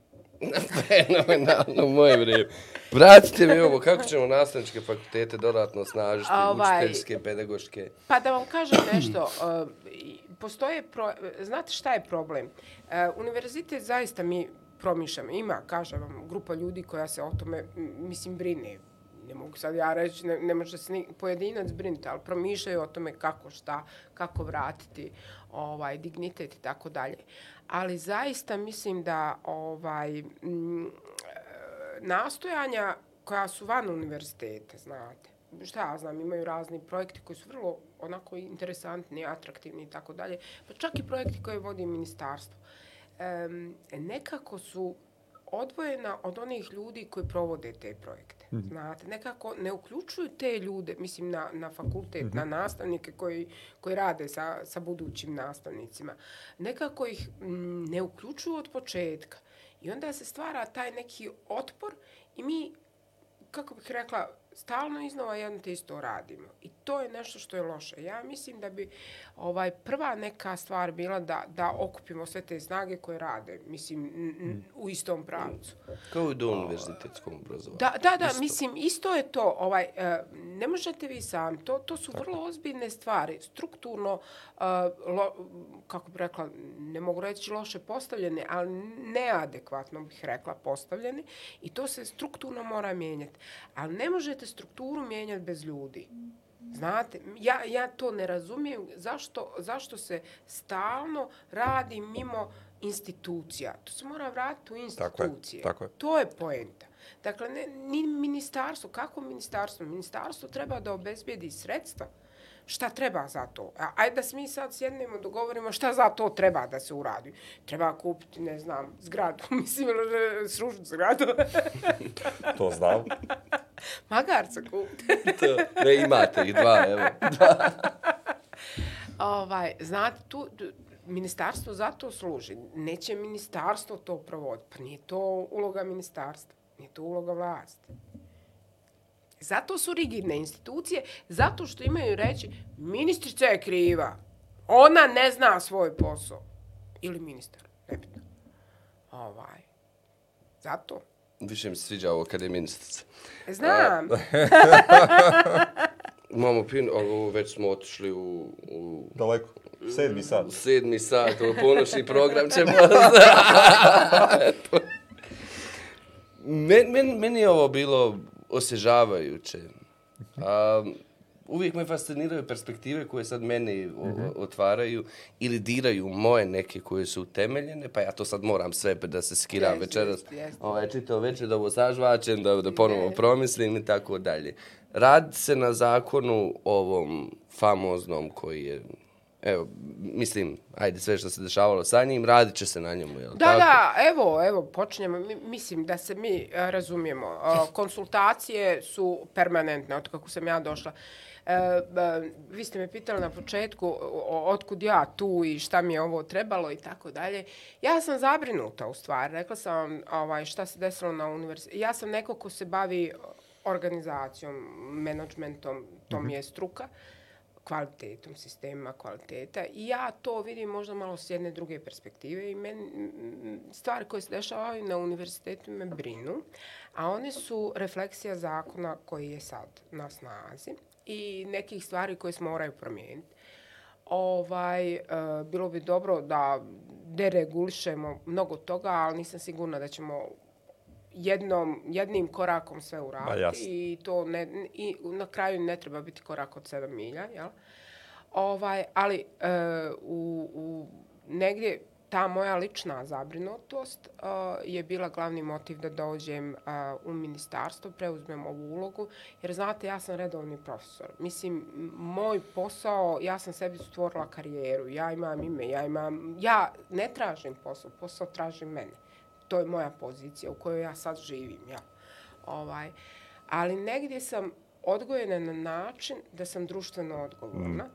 Fenomenalno, moje vrijeme. Vratite mi ovo, kako ćemo nastavničke fakultete dodatno osnažiti, Ovaj- učiteljske, pedagoške? Pa da vam kažem nešto, uh, i postoje, pro, znate šta je problem? Uh, univerzitet zaista mi promišljamo, ima, kažem vam, grupa ljudi koja se o tome, mislim, brine. Ne mogu sad ja reći, ne, ne može se ni pojedinac brinuti, ali promišljaju o tome kako šta, kako vratiti ovaj dignitet i tako dalje. Ali zaista mislim da ovaj m, nastojanja koja su van univerziteta, znate. Šta ja znam, imaju razni projekti koji su vrlo onako interesantni, atraktivni i tako dalje. Pa čak i projekti koje vodi ministarstvo. Um, nekako su odvojena od onih ljudi koji provode te projekte. Mm. Znate, nekako ne uključuju te ljude, mislim, na, na fakultet, mm -hmm. na nastavnike koji, koji rade sa, sa budućim nastavnicima. Nekako ih m, ne uključuju od početka. I onda se stvara taj neki otpor i mi kako bih rekla, stalno iznova jedno te isto radimo. I to je nešto što je loše. Ja mislim da bi ovaj prva neka stvar bila da, da okupimo sve te snage koje rade, mislim, n- u istom pravcu. Kao i do univerzitetskom obrazovanju. Da, da, da, Isto. mislim, isto je to. Ovaj, e, ne možete vi sami. To, to su vrlo ozbiljne stvari. Strukturno, e, lo, kako bih rekla, ne mogu reći loše postavljene, ali neadekvatno bih rekla postavljene. I to se strukturno mora mijenjati. Ali ne možete strukturu mijenjati bez ljudi. Znate, ja, ja to ne razumijem zašto, zašto se stalno radi mimo institucija. To se mora vratiti u Tako je, institucije. tako je. To je poenta. Dakle, ne, ni ministarstvo, kako ministarstvo? Ministarstvo treba da obezbijedi sredstva. Šta treba za to? A, ajde da mi sad sjednemo, dogovorimo šta za to treba da se uradi. Treba kupiti, ne znam, zgradu. Mislim, srušiti zgradu. To znam. Magarca kupiti. To, ne, imate ih dva, evo. ovaj, znate, tu, tu- ministarstvo zato služi. Neće ministarstvo to provoditi. Pa nije to uloga ministarstva. Nije to uloga vlasti. Zato su rigidne institucije, zato što imaju reći ministrica je kriva. Ona ne zna svoj posao. Ili ministar, nebitno. Ovaj. Zato. Više mi se sviđa ovo kad je ministrica. Znam. Imamo pin, ovo već smo otišli u, u Daleko. Sedmi sat. sedmi sat, ovo ponošni program ćemo... men, men, meni je ovo bilo osježavajuće. A, uvijek me fasciniraju perspektive koje sad meni o- otvaraju ili diraju moje neke koje su utemeljene, pa ja to sad moram sve da se skiram Jest, večeras. jest, jest. Ovaj, čitao večer da ovo sažvačem, da, da ponovo Ne. promislim i tako dalje. Radi se na zakonu ovom famoznom koji je Evo, mislim, ajde, sve što se dešavalo sa njim, radit će se na njemu, jel Da, tako? da, evo, evo, počinjemo. Mi- Mislim da se mi e, razumijemo. E, Konsultacije su permanentne, od kako sam ja došla. E, e, vi ste me pitali na početku o- otkud ja tu i šta mi je ovo trebalo i tako dalje. Ja sam zabrinuta u stvari. Rekla sam vam ovaj, šta se desilo na univerzitetu. Ja sam neko ko se bavi organizacijom, menadžmentom, to mi je struka kvalitetom, sistema, kvaliteta. I ja to vidim možda malo s jedne druge perspektive i men, stvar stvari koje se dešavaju na univerzitetu me brinu, a one su refleksija zakona koji je sad na snazi i nekih stvari koje se moraju promijeniti. Ovaj, e, bilo bi dobro da deregulišemo mnogo toga, ali nisam sigurna da ćemo jednom, jednim korakom sve uraditi i to ne, i na kraju ne treba biti korak od 7 milja, jel? Ovaj, ali e, u, u negdje ta moja lična zabrinutost e, je bila glavni motiv da dođem e, u ministarstvo, preuzmem ovu ulogu, jer znate, ja sam redovni profesor. Mislim, moj posao, ja sam sebi stvorila karijeru, ja imam ime, ja imam, ja ne tražim posao, posao traži mene. To je moja pozicija u kojoj ja sad živim, ja. Ovaj, ali negdje sam odgojena na način da sam društveno odgovorna.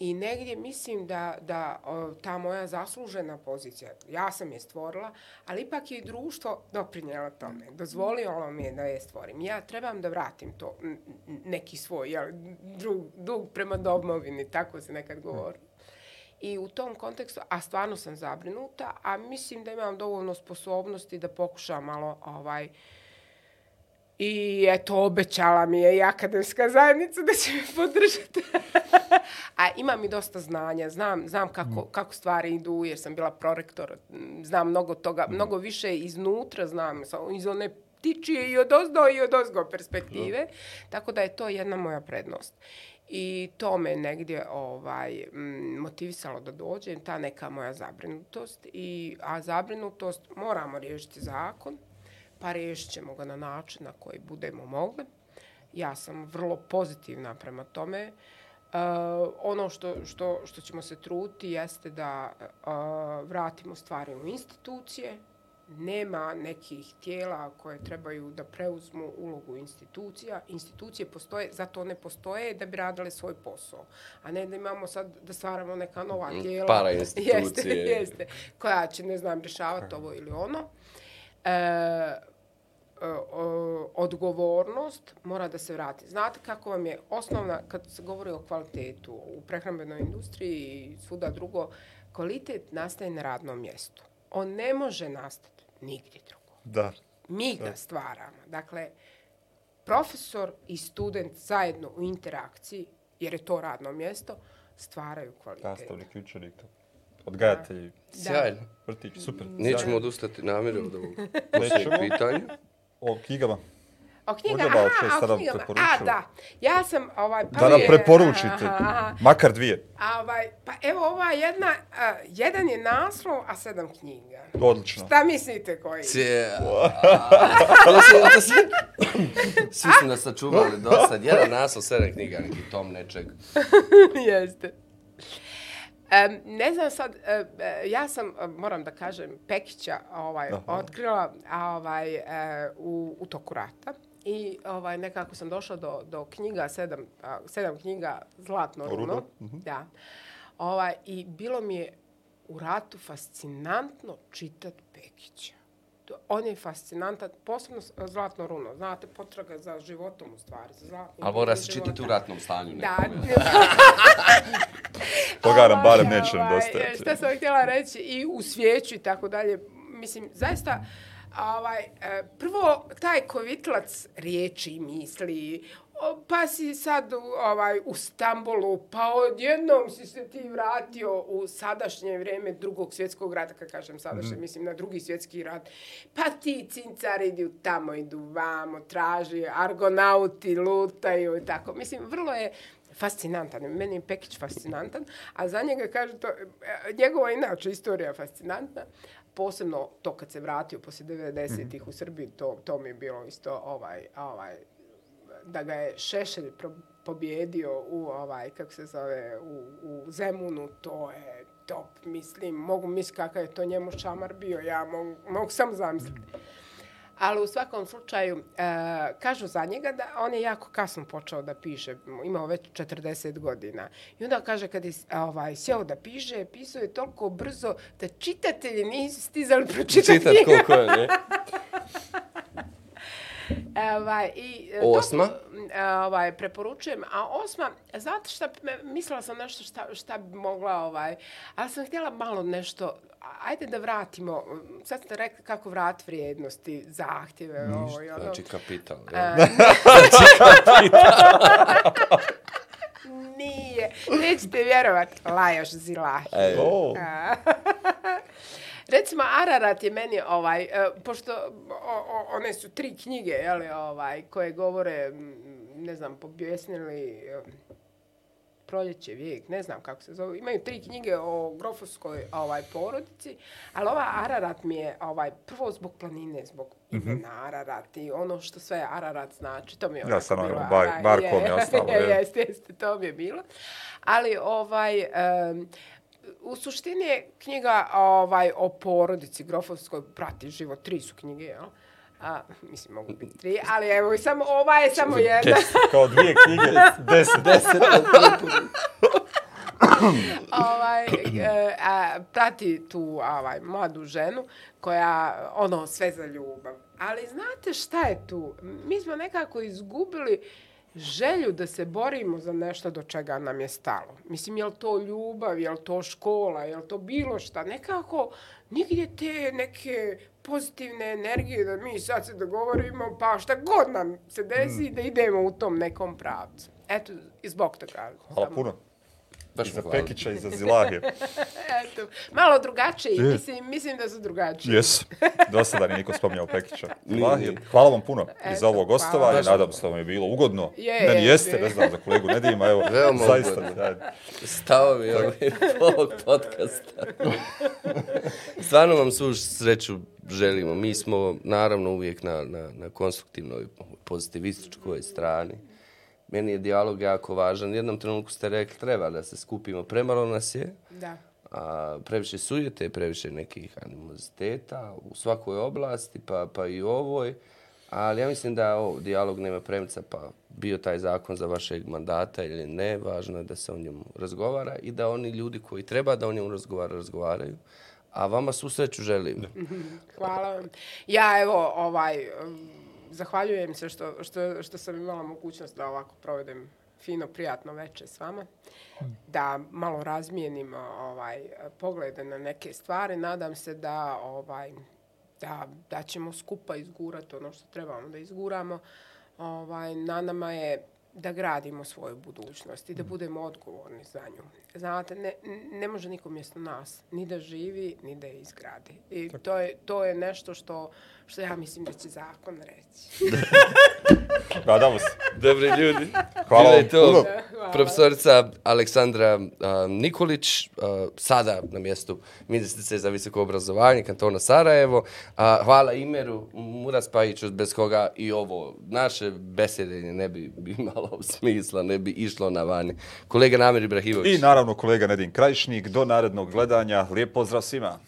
I negdje mislim da, da o, ta moja zaslužena pozicija, ja sam je stvorila, ali ipak je i društvo doprinjelo tome. Dozvolilo mi je da je stvorim. Ja trebam da vratim to, neki svoj jel, drug, dug prema domovini, tako se nekad govori. I u tom kontekstu, a stvarno sam zabrinuta, a mislim da imam dovoljno sposobnosti da pokušam malo ovaj, I eto, obećala mi je i akademska zajednica da će me podržati. A imam i dosta znanja, znam, znam kako, kako stvari idu, jer sam bila prorektor, znam mnogo toga, mnogo više iznutra znam, iz one tičije i od ozdo i od ozgo perspektive, tako da je to jedna moja prednost. I to me negdje ovaj, mm, motivisalo da dođem, ta neka moja zabrinutost. I, a zabrinutost moramo riješiti zakon, pa riješit ćemo ga na način na koji budemo mogli. Ja sam vrlo pozitivna prema tome. Uh, ono što, što, što ćemo se truti jeste da uh, vratimo stvari u institucije. Nema nekih tijela koje trebaju da preuzmu ulogu institucija. Institucije postoje, zato one postoje da bi radile svoj posao. A ne da imamo sad da stvaramo neka nova Mm, tijela. parainstitucije. Jeste, jeste. Koja će, ne znam, rješavati ovo ili ono. E, odgovornost mora da se vrati. Znate kako vam je osnovna, kad se govori o kvalitetu u prehrambenoj industriji i svuda drugo, kvalitet nastaje na radnom mjestu. On ne može nastati nigdje drugo. Da. Mi ga stvaramo. Dakle, profesor i student zajedno u interakciji, jer je to radno mjesto, stvaraju kvalitet. Nastavnik, učenik, odgajatelji, Sjajno. vrtić, super. Nećemo odustati namjeru od ovog pitanja. O knjigama. O knjiga, Udjeba od šest aha, o knjigama. A, da. Ja sam, ovaj, pa Da nam preporučite. aha, aha. Makar dvije. A, ovaj, pa evo ova jedna, a, jedan je naslov, a sedam knjiga. Odlično. Šta mislite koji? Cije... To se, to se... Svi su nas sačuvali do sad. Jedan naslov, sedam knjiga, neki tom nečeg. Jeste. Um, ne znam sad, e, e, ja sam, e, moram da kažem, Pekića ovaj, Aha. otkrila a, ovaj, e, u, u toku rata. I ovaj, nekako sam došla do, do knjiga, sedam, a, sedam knjiga Zlatno runo? runo. Da. Ovaj, I bilo mi je u ratu fascinantno čitat Pekića. To- On je fascinantan, posebno Zlatno runo. Znate, potraga za životom u stvari. Za zlatnim Ali mora se čitati u ratnom stanju. Da. Toga nam barem Ovaj, neće ovaj, nedostajati. Šta sam htjela reći i u svijeću i tako dalje. Mislim, zaista, ovaj, e, prvo, taj kovitlac riječi i misli, pa si sad ovaj, u Stambolu, pa odjednom si se ti vratio u sadašnje vrijeme drugog svjetskog rata, kad kažem sadašnje, mislim na drugi svjetski rat, pa ti cincari idu tamo, idu vamo, traži, argonauti lutaju i tako. Mislim, vrlo je fascinantan. Meni je Pekić fascinantan, a za njega kaže to, e, njegova inače istorija fascinantna, posebno to kad se vratio poslije 90-ih u Srbiji, to, to mi je bilo isto ovaj, ovaj, da ga je Šešelj pro, pobjedio u ovaj kako se zove u, u Zemunu to je top mislim mogu misliti kakav je to njemu šamar bio ja mogu, mogu sam zamisliti ali u svakom slučaju, e, kažu za njega da on je jako kasno počeo da piše, imao već 40 godina. I onda kaže kad je ovaj, sjeo da piše, pisao je toliko brzo da čitatelji nisu stizali pročitati Čitat koliko je, ne? Ovaj, i, e, Osma? To, e, ovaj, preporučujem. A osma, znate šta, mislila sam nešto šta, šta bi mogla, ovaj, ali sam htjela malo nešto, ajde da vratimo, sad ste rekli kako vrat vrijednosti, zahtjeve, ovo i ono. Znači kapital. E, je. Nije, nećete vjerovat, lajaš zilahi. E, O, Recimo, Ararat je meni, ovaj, e, pošto o, o, one su tri knjige, jeli, ovaj, koje govore, ne znam, pobjesnili Proljeće, vijek, ne znam kako se zove. Imaju tri knjige o grofovskoj ovaj, porodici, ali ova Ararat mi je, ovaj, prvo zbog planine, zbog imena Ararat i ono što sve Ararat znači, to mi je Ja sam ono, bilo, bar- aj, barkom je, je ostalo, je. Jeste, jeste, to mi je bilo. Ali, ovaj, em, u suštini je knjiga ovaj, o porodici Grofovskoj, prati život, tri su knjige, jel? A, mislim, mogu biti tri, ali evo, samo, ova je samo jedna. kao dvije knjige, deset. Deset. ovaj, e, a, prati tu ovaj, mladu ženu koja, ono, sve za ljubav. Ali znate šta je tu? Mi smo nekako izgubili želju da se borimo za nešto do čega nam je stalo. Mislim, je li to ljubav, je li to škola, je li to bilo šta? Nekako, nigdje te neke pozitivne energije da mi sad se dogovorimo, pa šta god nam se desi, da idemo u tom nekom pravcu. Eto, zbog toga. Hvala puno. Baš I za. Pekića i za Zilahije. Eto, malo drugačiji, Je. mislim, mislim da su drugačiji. Jesu. Do sada nije niko spominjao Pekića. Zilahije. Hvala vam puno i Eto, za ovo gostovanje. hvala. Nadam se da vam je bilo ugodno. Je, Meni je, jeste, je. ne znam, za kolegu Nedima. Evo, Veoma zaista. ugodno. sjajno. Stavovi ovi ovog podcasta. Stvarno vam svu sreću želimo. Mi smo naravno uvijek na, na, na konstruktivnoj pozitivističkoj strani. Meni je dijalog jako važan. Jednom trenutku ste rekli treba da se skupimo. Premalo nas je. Da. a, previše sujete, previše nekih animoziteta u svakoj oblasti, pa, pa i u ovoj. Ali ja mislim da ovo, dijalog nema premca, pa bio taj zakon za vašeg mandata ili ne, važno je da se o njemu razgovara i da oni ljudi koji treba da o njemu razgovara, razgovaraju. A vama svu sreću želim. Hvala vam. Ja evo, ovaj, zahvaljujem se što, što, što sam imala mogućnost da ovako provedem fino, prijatno veče s vama, da malo razmijenimo ovaj, poglede na neke stvari. Nadam se da, ovaj, da, da ćemo skupa izgurati ono što trebamo da izguramo. Ovaj, na nama je da gradimo svoju budućnost i da budemo odgovorni za nju. Znate, ne, ne može niko mjesto nas ni da živi, ni da je izgradi. I to je, to je nešto što, što ja mislim da će zakon reći. Nadamo se. Dobri ljudi. Hvala vam to puno. Profesorica Aleksandra uh, Nikolić, uh, sada na mjestu ministrice za visoko obrazovanje kantona Sarajevo. Uh, hvala Imeru Muraspajiću, bez koga i ovo naše besedenje ne bi imalo smisla, ne bi išlo na vani. Kolega Namir Ibrahimović. I naravno kolega Nedin Krajišnik. Do narednog gledanja. Lijep pozdrav svima.